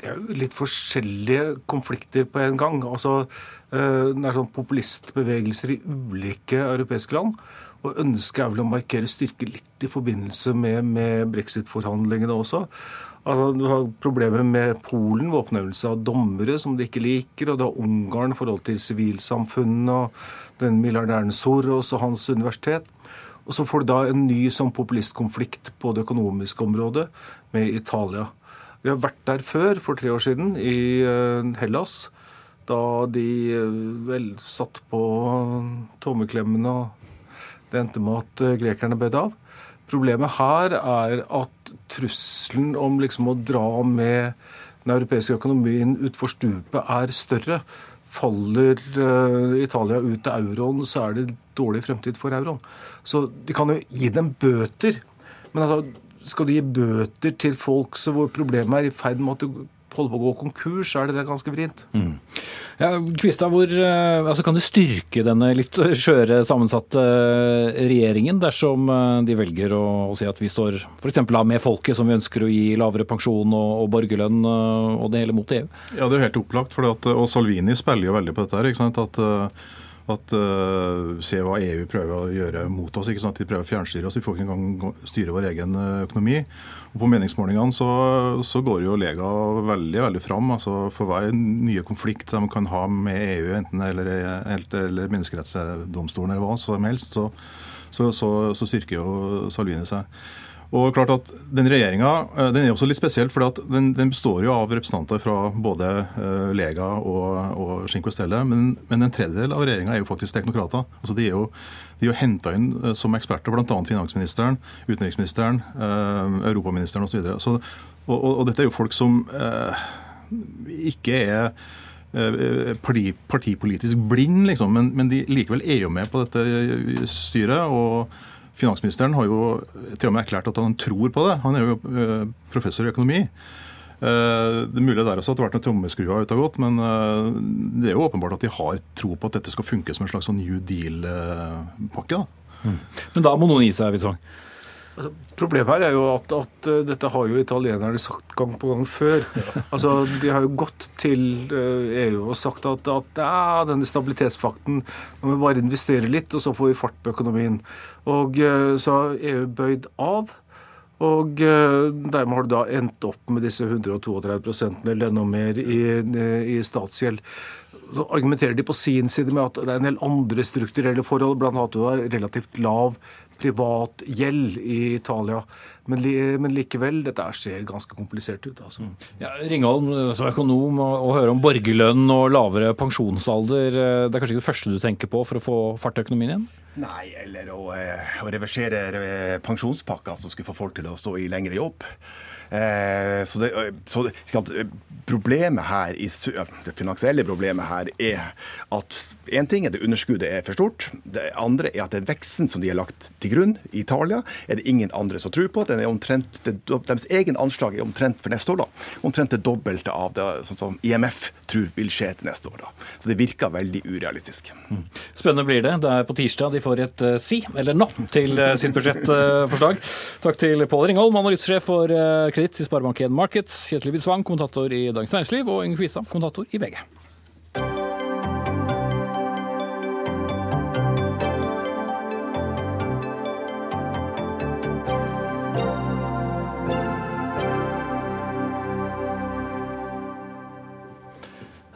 Det er jo litt forskjellige konflikter på en gang. Altså, eh, det er sånn populistbevegelser i ulike europeiske land. Og ønsket er vel å markere styrke litt i forbindelse med, med brexit-forhandlingene også. Altså, du har problemer med Polen ved oppnevnelse av dommere som de ikke liker. Og du har Ungarn i forhold til sivilsamfunnet og den milliardæren Soros og hans universitet. Og så får du da en ny sånn populistkonflikt på det økonomiske området med Italia. Vi har vært der før, for tre år siden, i eh, Hellas. Da de eh, vel satt på tommeklemmene, og det endte med at eh, grekerne bød av. Problemet her er at trusselen om liksom å dra med den europeiske økonomien utfor stupet er større. Faller Italia ut av euroen, så er det dårlig fremtid for euroen. Så de kan jo gi dem bøter. Men altså, skal du gi bøter til folk så hvor problemet er i ferd med at du holder på å gå konkurs, så er det, det ganske vrient. Mm. Ja, Kvista, hvor, eh, altså kan du styrke denne litt skjøre, sammensatte eh, regjeringen dersom eh, de velger å, å si at vi står f.eks. med folket som vi ønsker å gi lavere pensjon og, og borgerlønn og det hele mot EU? Ja, det er helt opplagt. At, og Salvini spiller jo veldig på dette. her, ikke sant? At at uh, Se hva EU prøver å gjøre mot oss. ikke sant? De prøver å fjernstyre oss. Vi får ikke engang styre vår egen uh, økonomi. Og På meningsmålingene så, så, går jo Lega veldig veldig fram. altså For hver nye konflikt de kan ha med EU, enten eller, eller menneskerettsdomstolen eller hva som helst, så, så, så styrker jo Salvini seg. Og klart at Den regjeringa eh, den er også litt spesiell, for den, den, består jo av representanter fra både uh, Lega og, og Cinque Stelle, men, men, en tredjedel av regjeringa er jo faktisk teknokrater. Altså De er jo, de jo henta inn uh, som eksperter, bl.a. finansministeren, utenriksministeren, europaministeren osv. Og, og, og dette er jo folk som ikke er eh, parti, partipolitisk blind, liksom. Men, men, de likevel er jo med på dette styret. og Finansministeren har jo til og med erklært at han tror på det. Han er jo eh, professor i økonomi. Det er mulig der også at det har vært noen trommeskruer ute og gått, men det er jo åpenbart at de har tro på at dette skal funke som en slags sånn New Deal-pakke. Mm. Men da må noen gi seg, Wissvang? Altså, problemet her er jo at, at, uh, dette har jo italienerne sagt gang på gang før. Altså, De har jo gått til EU og sagt at, at ja, denne stabilitetsfakten må vi bare investere litt, og så får vi fart på økonomien. Og uh, så har EU bøyd av. Og dermed har du da endt opp med disse 132 eller enda mer i, i statsgjeld så argumenterer de på sin side med at det er en del andre strukturelle forhold, bl.a. at du har relativt lav privat gjeld i Italia. Men, men, likevel, dette ser ganske komplisert ut. Altså. Mm. Ja, Ringholm, som økonom, å høre om borgerlønn og lavere pensjonsalder, eh, det er kanskje ikke det første du tenker på for å få fart i økonomien igjen? Nei, eller å, eh, å reversere pensjonspakka som skulle få folk til å stå i lengre jobb. Eh, så, det, så problemet her, det finansielle problemet her er at én ting er det underskuddet er for stort. Det andre er at det veksten som de har lagt til grunn i Italia, er det ingen andre som tror på. Den er omtrent, det, Deres egen anslag er omtrent for neste år da, omtrent det dobbelte av det sånn som IMF tror vil skje til neste år. da. Så det virker veldig urealistisk. Mm. Spennende blir det. Det er på tirsdag de får et uh, si, eller nå, til uh, sitt budsjettforslag. Takk til Pål Ringholm, analysesjef for kreditt i Sparebank1 Markets, Kjetil Widsvang, kommentator i Dagens Næringsliv, og Inger Kvistad, kommentator i VG.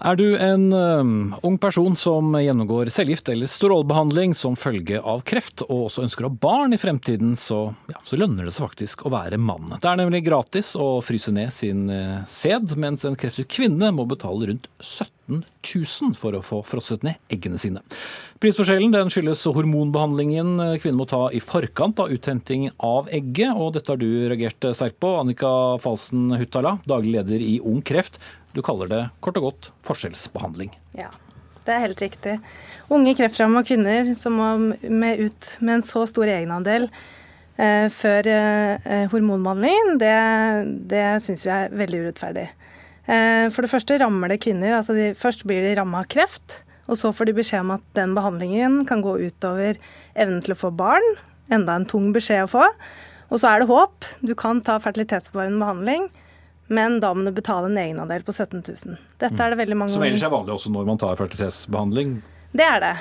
Er du en um, ung person som gjennomgår cellegift eller strålebehandling som følge av kreft, og også ønsker å ha barn i fremtiden, så, ja, så, lønner det seg faktisk å være mann. Det er nemlig gratis å fryse ned sin uh, sæd, mens en kreftsyk kvinne må betale rundt 17 000 for å få frosset ned eggene sine. Prisforskjellen den skyldes hormonbehandlingen kvinnen må ta i forkant av uthenting av egget, og dette har du reagert sterkt på. Annika Falsen Huttala, daglig leder i Ung Kreft. Du kaller det kort og godt forskjellsbehandling. Ja, det er helt riktig. Unge kreftrammede kvinner som må med ut med en så stor egenandel eh, før eh, hormonbehandlingen, det, det syns vi er veldig urettferdig. Eh, for det første rammer det kvinner. altså de, Først blir de ramma av kreft, og så får de beskjed om at den behandlingen kan gå utover evnen til å få barn. Enda en tung beskjed å få. Og så er det håp. Du kan ta fertilitetsbevarende behandling men da må du betale en egenandel på 17 000. Dette er det veldig mange Som ellers er vanlig også når man tar fertilitetsbehandling? Det er det.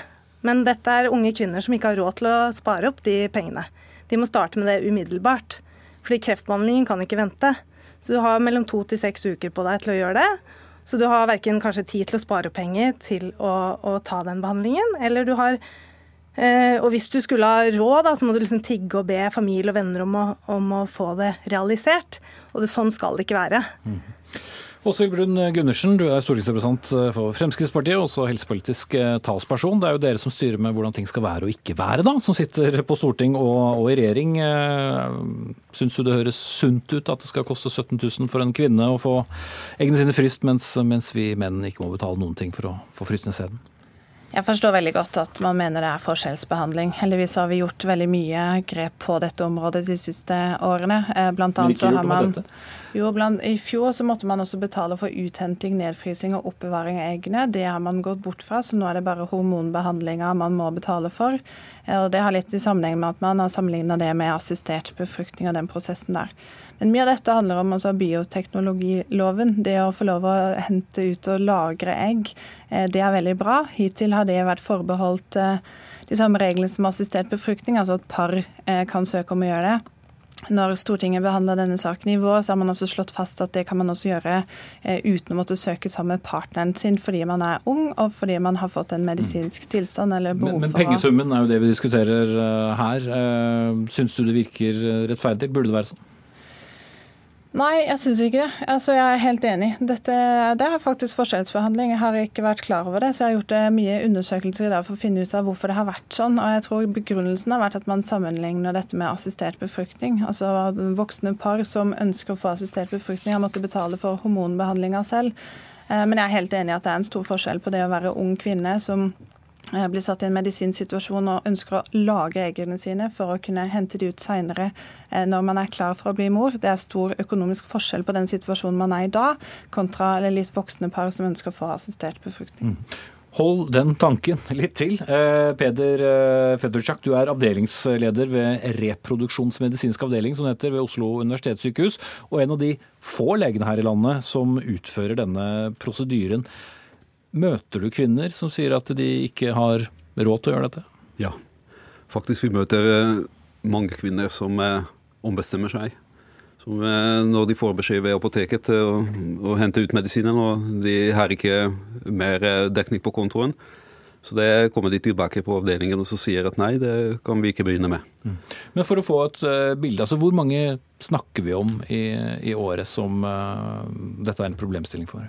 Men dette er unge kvinner som ikke har råd til å spare opp de pengene. De må starte med det umiddelbart. Fordi kreftbehandlingen kan ikke vente. Så du har mellom to til seks uker på deg til å gjøre det. Så du har verken kanskje tid til å spare penger til å, å ta den behandlingen, eller du har eh, Og hvis du skulle ha råd, da, så må du liksom tigge og be familie og venner om å, om å få det realisert. Og det, sånn skal det ikke være. Mm. Åshild Brun Gundersen, du er stortingsrepresentant for Fremskrittspartiet, også helsepolitisk eh, talsperson. Det er jo dere som styrer med hvordan ting skal være og ikke være, da, som sitter på storting og, og i regjering. Eh, syns du det høres sunt ut at det skal koste 17 000 for en kvinne å få eggene sine fryst, mens, mens vi menn ikke må betale noen ting for å få fryst ned sæden? Jeg forstår veldig godt at man mener det er forskjellsbehandling. Heldigvis har vi gjort veldig mye grep på dette området de siste årene. Eh, blant annet så har man jo, blant, I fjor så måtte man også betale for uthenting, nedfrysing og oppbevaring av eggene. Det har man gått bort fra, så nå er det bare hormonbehandlinger man må betale for. Eh, og Det har litt i sammenheng med at man har sammenligna det med assistert befruktning og den prosessen der. Men mye av dette handler om altså bioteknologiloven. Det å få lov å hente ut og lagre egg, eh, det er veldig bra. Hittil har det vært forbeholdt eh, de samme reglene som assistert befruktning, altså at par eh, kan søke om å gjøre det. Når Stortinget behandla denne saken i vår, så har man også slått fast at det kan man også gjøre uten å måtte søke sammen med partneren sin fordi man er ung og fordi man har fått en medisinsk tilstand eller behov men, men pengesummen er jo det vi diskuterer her. Syns du det virker rettferdig? Burde det være sånn? Nei, jeg syns ikke det. Altså, jeg er helt enig. Dette, det er faktisk forskjellsbehandling. Jeg har ikke vært klar over det, så jeg har gjort det mye undersøkelser i dag for å finne ut av hvorfor det har vært sånn. Og jeg tror begrunnelsen har vært at man sammenligner dette med assistert befruktning. Altså voksne par som ønsker å få assistert befruktning, har måttet betale for hormonbehandlinga selv. Men jeg er helt enig i at det er en stor forskjell på det å være ung kvinne som blir satt i en medisinsk situasjon og ønsker å lage eggene sine for å kunne hente de ut seinere når man er klar for å bli mor. Det er stor økonomisk forskjell på den situasjonen man er i da, kontra litt voksne par som ønsker å få assistert befruktning. Mm. Hold den tanken litt til. Eh, Peder eh, du er avdelingsleder ved reproduksjonsmedisinsk avdeling, som heter, ved Oslo universitetssykehus, og en av de få legene her i landet som utfører denne prosedyren. Møter du kvinner som sier at de ikke har råd til å gjøre dette? Ja, faktisk vi møter eh, mange kvinner som ombestemmer seg som, når de får beskjed ved apoteket til å, å hente ut medisinen, og de har ikke mer dekning på kontoen. Så det kommer de tilbake på avdelingen og så sier at nei, det kan vi ikke begynne med. Mm. Men for å få et uh, bilde, altså hvor mange snakker vi om i, i året som uh, dette er en problemstilling for?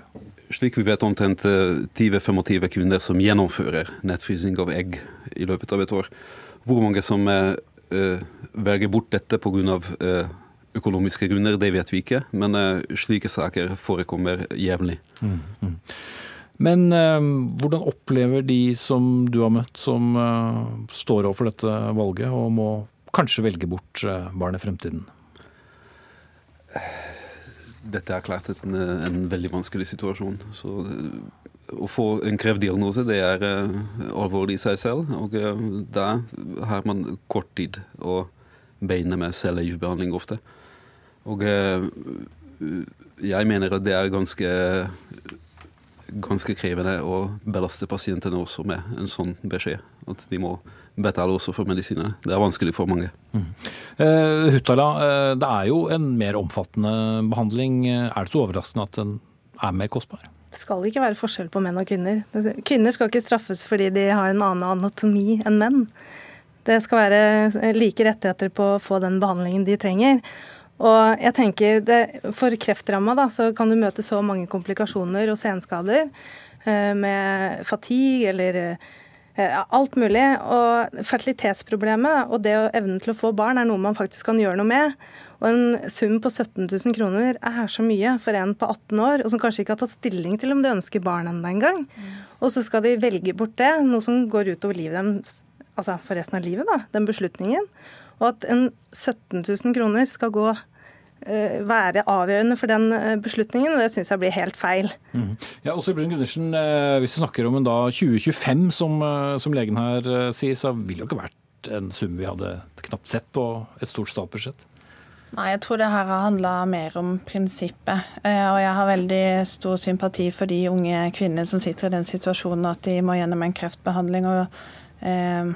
Slik vi vet omtrent 20-25 kvinner som gjennomfører nettfrysing av egg i løpet av et år. Hvor mange som uh, velger bort dette pga. Uh, økonomiske grunner, det vet vi ikke. Men uh, slike saker forekommer jevnlig. Mm, mm. Men uh, hvordan opplever de som du har møtt, som uh, står overfor dette valget og må kanskje velge bort barnet i fremtiden? Dette er klart en, en veldig vanskelig situasjon. Så å få en krevdiagnose, det er alvorlig i seg selv. Og da har man kort tid å beine med cellegiftbehandling ofte. Og eh, jeg mener at det er ganske, ganske krevende å belaste pasientene også med en sånn beskjed. At de må betale også for medisinene. Det er vanskelig for mange. Mm. Uh, Huttala, uh, det er jo en mer omfattende behandling. Er det så overraskende at den er mer kostbar? Det skal ikke være forskjell på menn og kvinner. Kvinner skal ikke straffes fordi de har en annen anatomi enn menn. Det skal være like rettigheter på å få den behandlingen de trenger. Og jeg tenker det, For kreftramma da, så kan du møte så mange komplikasjoner og senskader eh, med fatigue eller eh, alt mulig. Og fertilitetsproblemet og det å evne til å få barn er noe man faktisk kan gjøre noe med. Og en sum på 17 000 kroner er så mye for en på 18 år, og som kanskje ikke har tatt stilling til om de ønsker barn ennå engang. Mm. Og så skal de velge bort det, noe som går utover livet deres altså for resten av livet, da, den beslutningen. Og at en 17 000 kroner skal gå eh, være avgjørende for den eh, beslutningen, og det syns jeg blir helt feil. Mm. Ja, også Brun Gundersen, eh, Hvis vi snakker om en da 2025, som, som legen her sier, så ville det jo ikke vært en sum vi hadde knapt sett på et stort statsbudsjett? Nei, jeg tror det her har handla mer om prinsippet. Og jeg har veldig stor sympati for de unge kvinnene som sitter i den situasjonen at de må gjennom en kreftbehandling. og eh,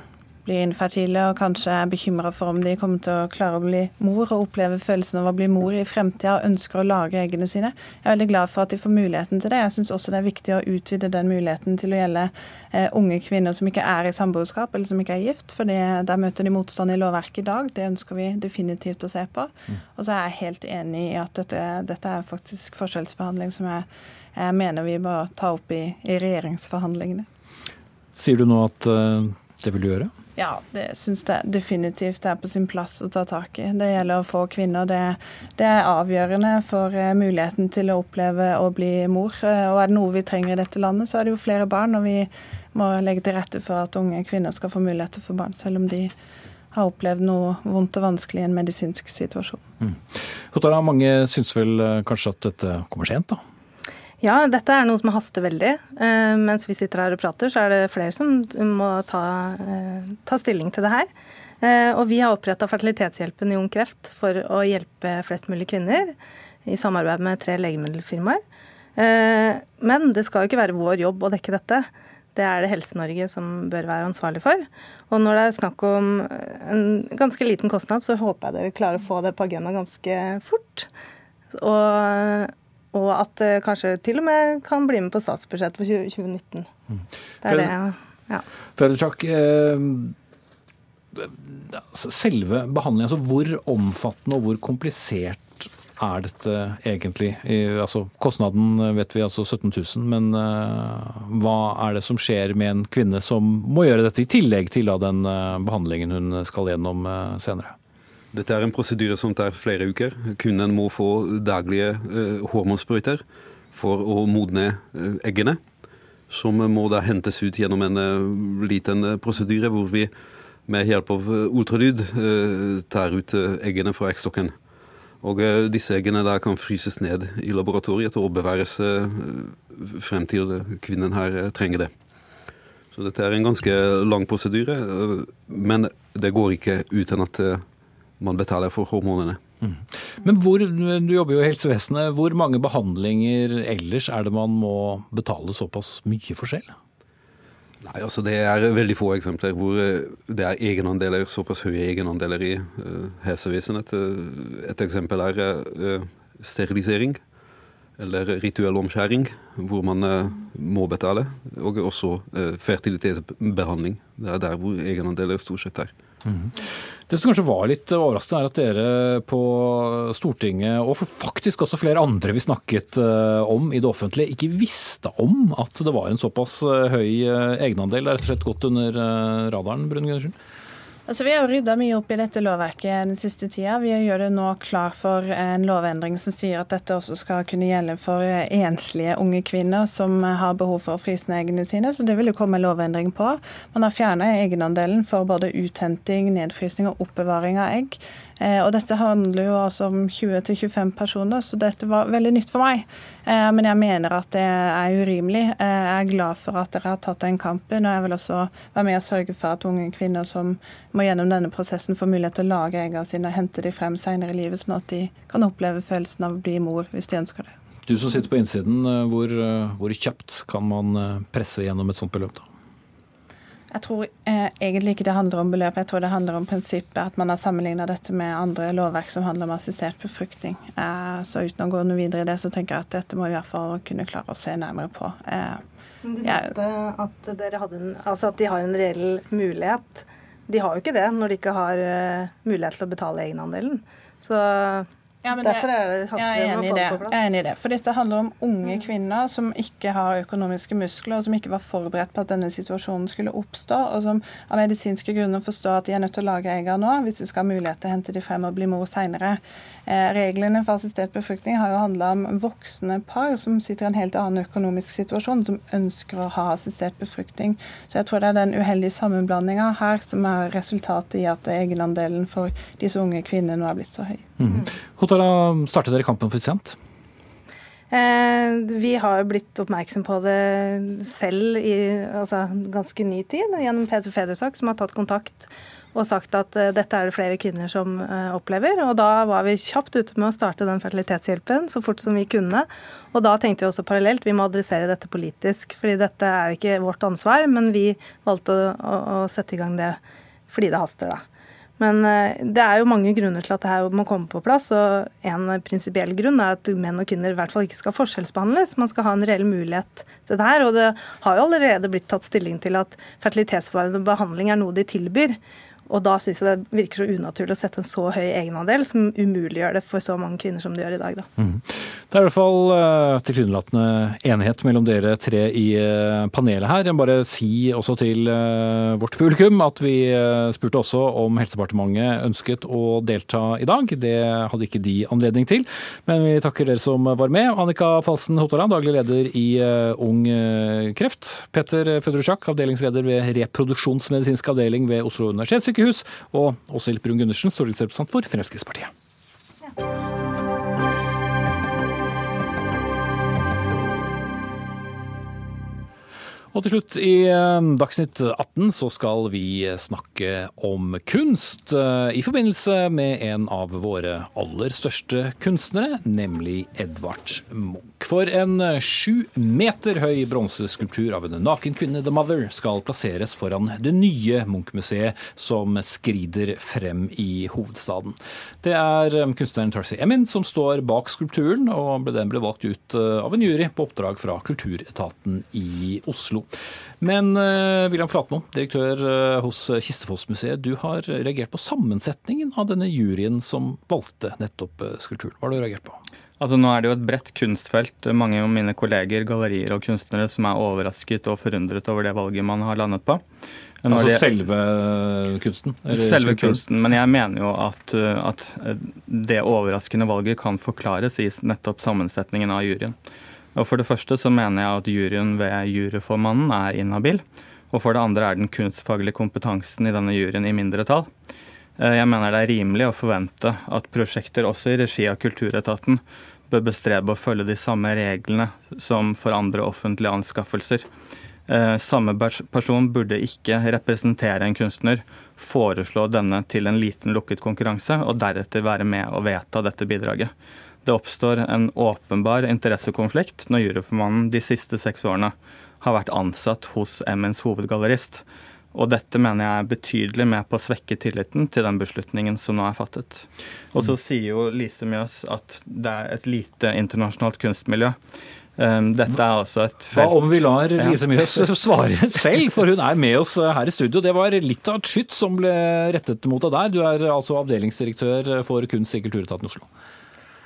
blir infertile og kanskje er bekymra for om de kommer til å klare å bli mor og oppleve følelsen av å bli mor i fremtida og ønsker å lage eggene sine. Jeg er veldig glad for at de får muligheten til det. Jeg syns også det er viktig å utvide den muligheten til å gjelde eh, unge kvinner som ikke er i samboerskap eller som ikke er gift, for der møter de motstand i lovverket i dag. Det ønsker vi definitivt å se på. Mm. Og så er jeg helt enig i at dette, dette er faktisk forskjellsbehandling som jeg, jeg mener vi må ta opp i, i regjeringsforhandlingene. Sier du nå at uh, det vil du gjøre? Ja, det syns jeg definitivt er på sin plass å ta tak i. Det gjelder å få kvinner. Det, det, er avgjørende for eh, muligheten til å oppleve å bli mor. Eh, og er det noe vi trenger i dette landet, så er det jo flere barn. Og vi må legge til rette for at unge kvinner skal få mulighet til å få barn, selv om de har opplevd noe vondt og vanskelig i en medisinsk situasjon. Mm. Mange syns vel eh, kanskje at dette kommer sent, da? Ja, dette er noe som haster veldig. Eh, mens vi sitter her og prater, så er det flere som må ta, eh, ta stilling til det her. Eh, og vi har oppretta Fertilitetshjelpen i Ung Kreft for å hjelpe flest mulig kvinner. I samarbeid med tre legemiddelfirmaer. Men det skal jo ikke være vår jobb å dekke dette. Det er det Helse-Norge som bør være ansvarlig for. Og når det er snakk om en ganske liten kostnad, så håper jeg dere klarer å få det på agenda ganske fort. Og og at det kanskje til og med kan bli med på statsbudsjettet for 2019. Mm. Det er det, ja. Fredrik, eh, selve behandlingen, altså hvor omfattende og hvor komplisert er dette egentlig? altså, kostnaden vet vi altså 17 000, men uh, hva er det som skjer med en kvinne som må gjøre dette i tillegg til den uh, behandlingen hun skal gjennom senere? Dette er en prosedyre som tar flere uker. Kunden må få daglige eh, hormonsprøyter. for å modne eggene. Som må da hentes ut gjennom en liten prosedyre hvor vi med hjelp av ultralyd tar ut eggene fra eggstokken. Og disse eggene da kan fryses ned i laboratoriet og beværes frem til kvinnen her trenger det. Så dette er en ganske lang prosedyre, men det går ikke uten at man betaler for hormonene. Mm. Men hvor, du jobber jo i helsevesenet. Hvor mange behandlinger ellers er det man må betale såpass mye for selv? Nei, altså Det er veldig få eksempler hvor eh, det er egenandeler, såpass høye egenandeler i uh, helsevesenet. Et eksempel er uh, sterilisering eller rituell omskjæring, hvor man uh, må betale. Og også fertilitetsbehandling. Det er der hvor egenandeler stort sett er. Mm. Det som kanskje var litt overraskende, er at dere på Stortinget, og faktisk også flere andre vi snakket eh, om i det offentlige, ikke visste om at det var en såpass eh, høy eh, egenandel. Det er rett og slett gått under radaren, Brun Gundersen? Altså, vi har rydda mye opp i dette lovverket den siste tida. Vi gjør det nå klar for en lovendring som sier at dette også skal kunne gjelde for enslige unge kvinner som har behov for å fryse ned eggene sine. Så det vil det komme en lovendring på. Man har fjerna egenandelen for både uthenting, nedfrysning og oppbevaring av egg. Eh, og dette handler jo altså om 20-25 personer, så dette var veldig nytt for meg. Eh, men jeg mener at det er urimelig. Eh, jeg er glad for at dere har tatt den kampen, og jeg vil også være med og sørge for at unge kvinner som må gjennom denne prosessen, får mulighet til å lage eggene sine og hente dem frem senere i livet, sånn at de kan oppleve følelsen av å bli mor hvis de ønsker det. Du som sitter på innsiden, hvor, hvor kjapt kan man presse gjennom et sånt beløp? da? Jeg tror eh, egentlig ikke det handler om beløp, jeg tror det handler om prinsippet at man har sammenligna dette med andre lovverk som handler om assistert befruktning. Eh, så uten å gå noe videre i det, så tenker jeg at dette må vi i hvert fall kunne klare å se nærmere på. Eh, Men du mente at, altså at de har en reell mulighet. De har jo ikke det når de ikke har uh, mulighet til å betale egenandelen. Så ja, Derfor er det haster med å få det på plass. Jeg er enig i det. For dette handler om unge mm. kvinner som ikke har økonomiske muskler, og som ikke var forberedt på at denne situasjonen skulle oppstå, og som av medisinske grunner forstår at de er nødt til å lage egger nå hvis de skal ha mulighet til å hente de frem og bli mor seinere. Eh, reglene for assistert befruktning har jo handla om voksne par som sitter i en helt annen økonomisk situasjon, som ønsker å ha assistert befruktning. Så jeg tror det er den uheldige sammenblandinga her som er resultatet i at egenandelen for disse unge kvinnene nå er blitt så høy. Mm. Hvordan startet dere kampen for sent? Eh, vi har jo blitt oppmerksom på det selv i altså, ganske ny tid, gjennom Peter Federsak, som har tatt kontakt og sagt at uh, dette er det flere kvinner som uh, opplever. Og da var vi kjapt ute med å starte den fertilitetshjelpen så fort som vi kunne. Og da tenkte vi også parallelt vi må adressere dette politisk, fordi dette er ikke vårt ansvar, men vi valgte å, å, å sette i gang det fordi det haster, da. Men uh, det er jo mange grunner til at det her må komme på plass. og En prinsipiell grunn er at menn og kvinner i hvert fall ikke skal forskjellsbehandles. Man skal ha en reell mulighet til det her. Og det har jo allerede blitt tatt stilling til at fertilitetsbevarende behandling er noe de tilbyr. Og da syns jeg det virker så unaturlig å sette en så høy egenandel, som umuliggjør det for så mange kvinner som det gjør i dag. Da. Mm. Det er i hvert fall uh, tilsynelatende enighet mellom dere tre i uh, panelet her. Jeg må bare si også til uh, vårt publikum at vi spurte også om Helsedepartementet ønsket å delta i dag. Det hadde ikke de anledning til, men vi takker dere som var med. Annika Falsen Hotaland, daglig leder i Ung Kreft. Petter Føderusjak, avdelingsleder ved reproduksjonsmedisinsk avdeling ved Oslo universitetssykehus sykehus. Og Åshild Brun Gundersen, stortingsrepresentant for Fremskrittspartiet. Og til slutt i eh, Dagsnytt 18 så skal vi snakke om kunst eh, i forbindelse med en av våre aller største kunstnere, nemlig Edvard Munch. For en sju meter høy bronseskulptur av en naken kvinne, The Mother, skal plasseres foran det nye Munch-museet som skrider frem i hovedstaden. Det er eh, kunstneren Tarsi Emin som står bak skulpturen, og den ble valgt ut av en jury på oppdrag fra Kulturetaten i Oslo. Men uh, William Flatmo, direktør uh, hos Kistefossmuseet, du har reagert på sammensetningen av denne juryen som valgte nettopp skulpturen. Hva har du reagert på? Altså Nå er det jo et bredt kunstfelt. Mange av mine kolleger, gallerier og kunstnere som er overrasket og forundret over det valget man har landet på. altså de, selve kunsten? selve kunsten. Men jeg mener jo at, at, det overraskende valget kan forklares i nettopp sammensetningen av juryen. Og For det første så mener jeg at juryen ved juryformannen er inhabil. Og for det andre er den kunstfaglige kompetansen i denne juryen i mindretall. Eh, jeg mener det er rimelig å forvente at prosjekter også i regi av Kulturetaten bør bestrebe å følge de samme reglene som for andre offentlige anskaffelser. Eh, samme person burde ikke representere en kunstner, foreslå denne til en liten lukket konkurranse, og deretter være med å vedta dette bidraget. Det oppstår en åpenbar interessekonflikt når juryformannen de siste seks årene har vært ansatt hos MNs hovedgallerist. Og dette mener jeg er betydelig med på å svekke tilliten til den beslutningen som nå er fattet. Og så sier jo Lise Mjøs at det er et lite internasjonalt kunstmiljø. Um, dette er altså et felt Hva om vi lar Lise Mjøs svare selv, for hun er med oss her i studio. Det var litt av et skyts som ble rettet mot deg der. Du er altså avdelingsdirektør for kunst og Kulturetaten Oslo.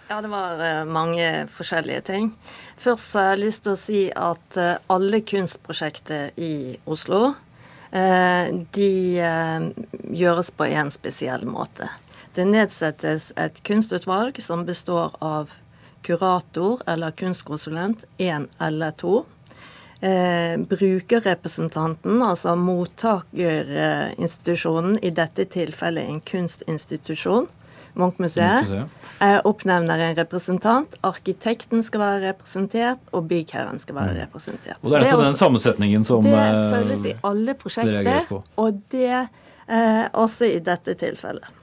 Ja, det var eh, mange forskjellige ting. Først har jeg lyst til å si at eh, alle kunstprosjekter i Oslo Eh, de gjøres på en spesiell måte. Det nedsettes et kunstutvalg som består av kurator eller kunstkonsulent, én eller to. Eh, brukerrepresentanten, altså mottakerinstitusjonen, i dette tilfellet en kunstinstitusjon, Munchmuseet, eh, oppnevner en representant. Arkitekten skal være representert, og byggherren skal være mm. representert. Og Det er nettopp den sammensetningen som Det føles følges i alle prosjekter, og det eh, også i dette tilfellet.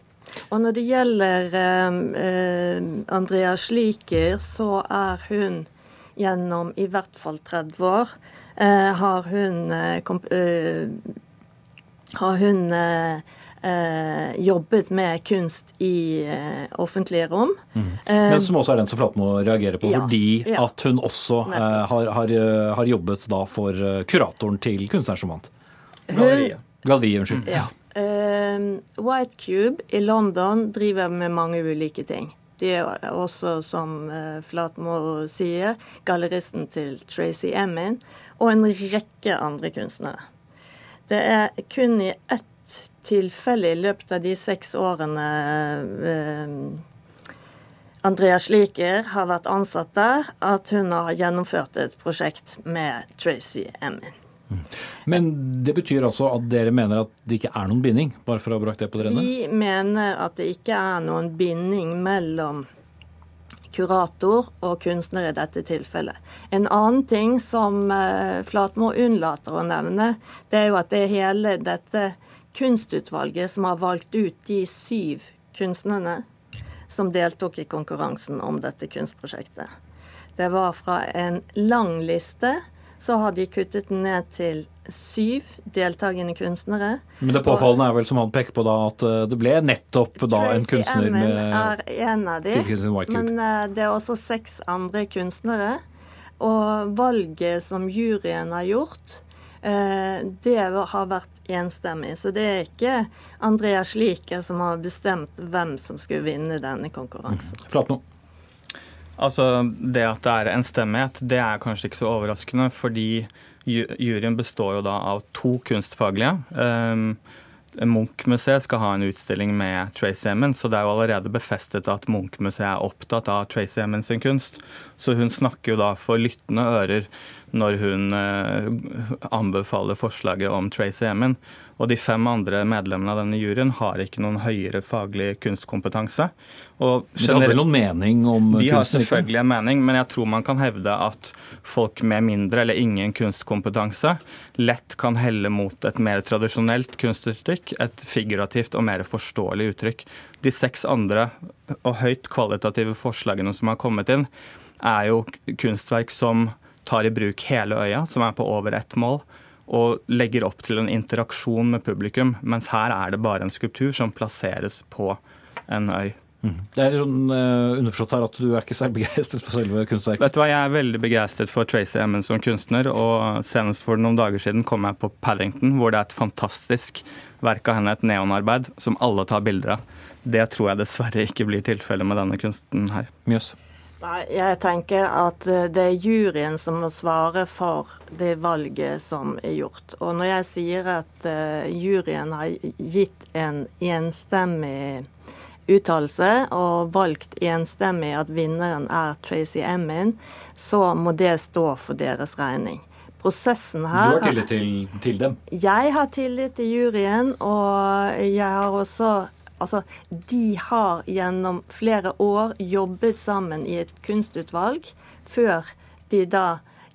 Og når det gjelder eh, eh, Andrea Sliker, så er hun gjennom i hvert fall 30 år eh, har hun, har hun eh, jobbet med kunst i eh, offentlige rom. Mm. Men som også er den som Flatmo reagerer på, ja, fordi ja. at hun også eh, har, har, eh, har, jobbet da for eh, kuratoren til kunstneren som vant. Galleriet. Galleriet, unnskyld. Ja. White Cube i London driver med mange ulike ting. De er også, som Flatmo sier, galleristen til Tracy Emin og en rekke andre kunstnere. Det er kun i ett tilfelle i løpet av de seks årene eh, Andrea Sliker har vært ansatt der, at hun har gjennomført et prosjekt med Tracy Emin. Mm. Men det betyr altså at dere mener at det ikke er noen binding? bare for å ha brakt det på det rene? Vi mener at det ikke er noen binding mellom kurator og kunstner i dette tilfellet. En annen ting som uh, Flatmo unnlater å nevne, det er jo at det hele dette kunstutvalget som har valgt ut de syv kunstnerne som deltok i konkurransen om dette kunstprosjektet. Det var fra en lang liste, så har de kuttet den ned til syv deltakende kunstnere. Men det påfallende er vel, som han peker på, da, at eh, det ble nettopp da Tracy en kunstner Emin med er en av de, men uh, det er også seks andre kunstnere. Og valget som juryen har gjort, uh, det har vært enstemmig. Så det er ikke Andrea Slike som har bestemt hvem som skulle vinne denne konkurransen. Mm. Flatno. Altså, Det at det er enstemmighet, det er kanskje ikke så overraskende, fordi juryen består jo da av to kunstfaglige. Um, Munch-museet skal ha en utstilling med Tracy Emmons, så det er jo allerede befestet at Munch-museet er opptatt av Tracy Emmons sin kunst. Så hun snakker jo da for lyttende ører når hun eh, anbefaler forslaget om Tracy Emin. Og de fem andre medlemmene av denne juryen har ikke noen høyere faglig kunstkompetanse. Og men de har vel noen mening om kunsten? De har selvfølgelig en mening, men jeg tror man kan hevde at folk med mindre eller ingen kunstkompetanse lett kan helle mot et mer tradisjonelt kunstuttrykk, et figurativt og mer forståelig uttrykk. De seks andre og høyt kvalitative forslagene som har kommet inn, er jo kunstverk som tar i bruk hele øya, som er på over ett mål og legger opp til en interaksjon med publikum. Mens her er det bare en skulptur som plasseres på en øy. Mm. Det er sånn uh, underforstått her at du er ikke så begeistret for selve kunstverket? Vet du hva, Jeg er veldig begeistret for Tracy Emmons som kunstner. og Senest for noen dager siden kom jeg på Paddington, hvor det er et fantastisk verk av henne, et neonarbeid, som alle tar bilder av. Det tror jeg dessverre ikke blir tilfellet med denne kunsten her. Mjøs. Nei, jeg tenker at eh, det er juryen som må svare for det valget som er gjort. Og når jeg sier at uh, juryen har gitt en enstemmig uttalelse og valgt enstemmig at vinneren er Tracy Emin, så må det stå for deres regning. Prosessen her Du har tillit til, til dem? Jeg har tillit til juryen, og jeg har også Altså, de har gjennom flere år jobbet sammen i et kunstutvalg før de da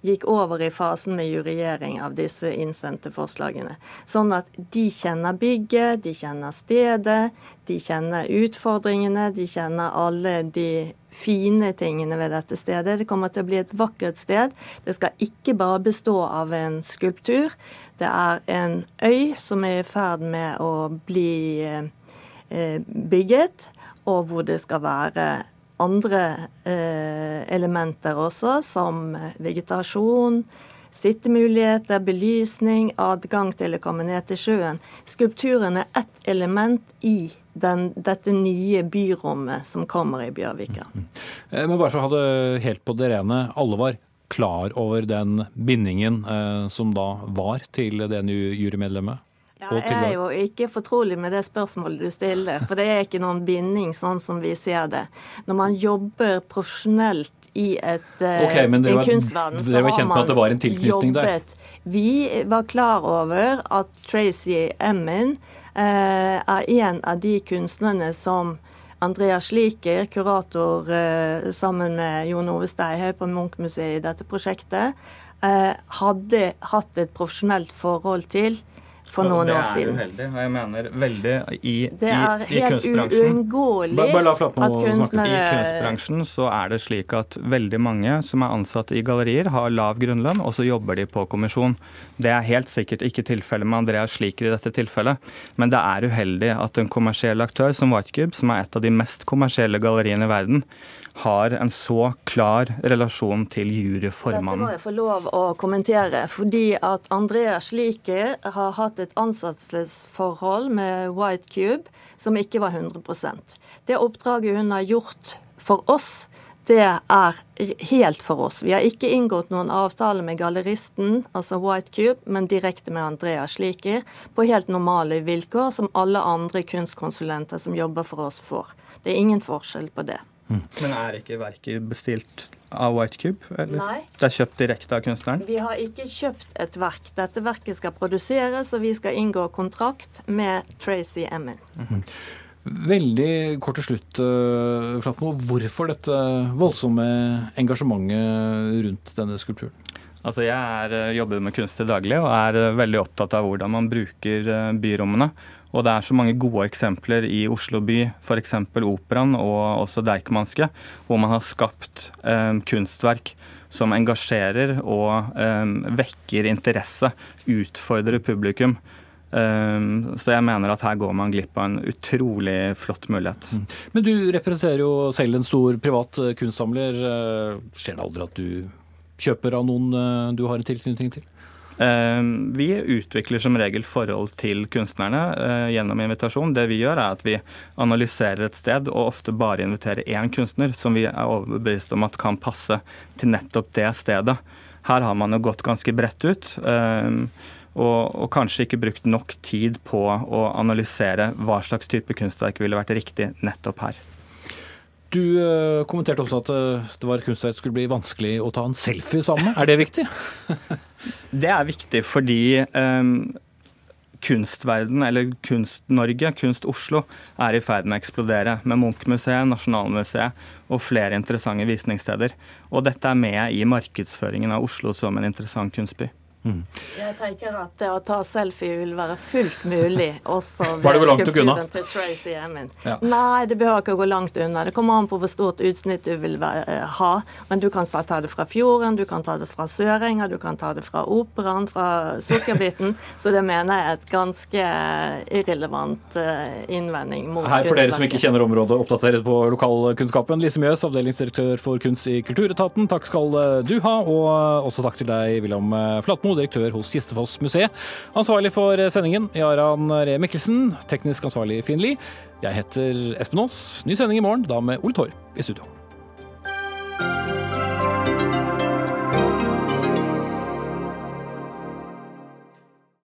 gikk over i fasen med juryering av disse innsendte forslagene. Sånn at de kjenner bygget, de kjenner stedet, de kjenner utfordringene, de kjenner alle de fine tingene ved dette stedet. Det kommer til å bli et vakkert sted. Det skal ikke bare bestå av en skulptur. Det er en øy som er i ferd med å bli eh, bygget, og hvor det skal være andre eh, elementer også, som vegetasjon, sittemuligheter, belysning, adgang til å komme ned til sjøen. Skulpturen er ett element i den, dette nye byrommet som kommer i Bjørvika. Jeg må bare for å ha det helt på det rene, alle var klar over den bindingen eh, som da var til det nye jurymedlemmet? Ja, jeg er jo ikke fortrolig med det spørsmålet du stiller, for det er ikke noen binding sånn som vi ser det. Når man jobber profesjonelt i et, okay, men dere en kunstverden, så har man tilknytning der? jobbet. Vi var klar over at Tracy Emin eh, er en av de kunstnerne som Andrea Sliker, kurator eh, sammen med Jon Ove Steihaug på Munch-museet i dette prosjektet, eh, hadde hatt et profesjonelt forhold til for noen år siden. Det er uheldig, og jeg mener veldig i, Det er i helt kunstbransjen. Bare- la Flatmo at snakke. kunstnere I kunstbransjen så er det slik at veldig mange som er ansatt i gallerier, har lav grunnlønn, og så jobber de på kommisjon. Det er helt sikkert ikke tilfellet med Andrea Sliker i dette tilfellet, men det er uheldig at en kommersiell aktør som Whitecube, som er et av de mest kommersielle galleriene i verden, har en så klar relasjon til Dette må jeg få lov å kommentere. Fordi at Andrea Sliker har hatt et ansettelsesforhold med White Cube som ikke var 100% Det oppdraget hun har gjort for oss, det er helt for oss. Vi har ikke inngått noen avtale med galleristen, altså White Cube, men direkte med Andrea Sliker, på helt normale vilkår, som alle andre kunstkonsulenter som jobber for oss, får. Det er ingen forskjell på det. Men er ikke verket bestilt av Whitecube? Eller? Nei. Det er kjøpt direkte av kunstneren? Vi har ikke kjøpt et verk. Dette verket skal produseres, og vi skal inngå kontrakt med Tracy Emin. Veldig kort til slutt, eh, Flatmo. Hvorfor dette voldsomme engasjementet rundt denne skulpturen? Altså jeg er, eh, jobber med kunst til daglig og er eh, veldig opptatt av hvordan man bruker byrommene. Og det er så mange gode eksempler i Oslo by, f.eks. Operaen og også Deichmanske, hvor man har skapt eh, kunstverk som engasjerer og eh, vekker interesse, utfordrer publikum. Eh, så jeg mener at her går man glipp av en utrolig flott mulighet. Men du representerer jo selv en stor privat eh, kunstsamler. Eh, Skjer det aldri at du kjøper av noen du har en tilknytning til? Eh, Vi utvikler som regel forhold til kunstnerne eh, gjennom invitasjon. Det vi gjør er at vi analyserer et sted og ofte bare inviterer én kunstner som vi er overbevist om at kan passe til nettopp det stedet. Her har man jo gått ganske bredt ut. eh, Og, og kanskje ikke brukt nok tid på å analysere hva slags type kunstverk ville vært riktig nettopp her. Du eh, kommenterte også at eh, det var kunstverk skulle bli vanskelig å ta en selfie sammen med. Er det viktig? Det er viktig fordi um, kunstverden, eller Kunst-Norge, Kunst-Oslo, er i ferd med å eksplodere. Med Munch-museet, Nasjonalmuseet og flere interessante visningssteder. Og dette er med i markedsføringen av Oslo som en interessant kunstby. Jeg tenker at det å ta selfie vil være fullt mulig også ved skulpturen til Tracy Emin. Ja. Nei, det behøver ikke å gå langt unna. Det kommer an på hvor stort utsnitt du vil eh, ha. Men du kan ta det fra fjorden, du kan ta det fra Sørenga, du kan ta det fra operaen, fra Sukkerbiten. Så det mener jeg er et ganske irrelevant eh, innvending mot Her for dere som ikke kjenner området, oppdateret på lokalkunnskapen. Lise Mjøs, avdelingsdirektør for kunst i Kulturetaten, takk skal eh, du ha. Og eh, også takk til deg, William eh, direktør hos Gjestefoss-museet. Ansvarlig for eh, sendingen, Jaran Ree Mikkelsen. Teknisk ansvarlig, Finn Lie. Jeg heter Espen Aas. Ny sending i morgen, da med Ole Torp i studio.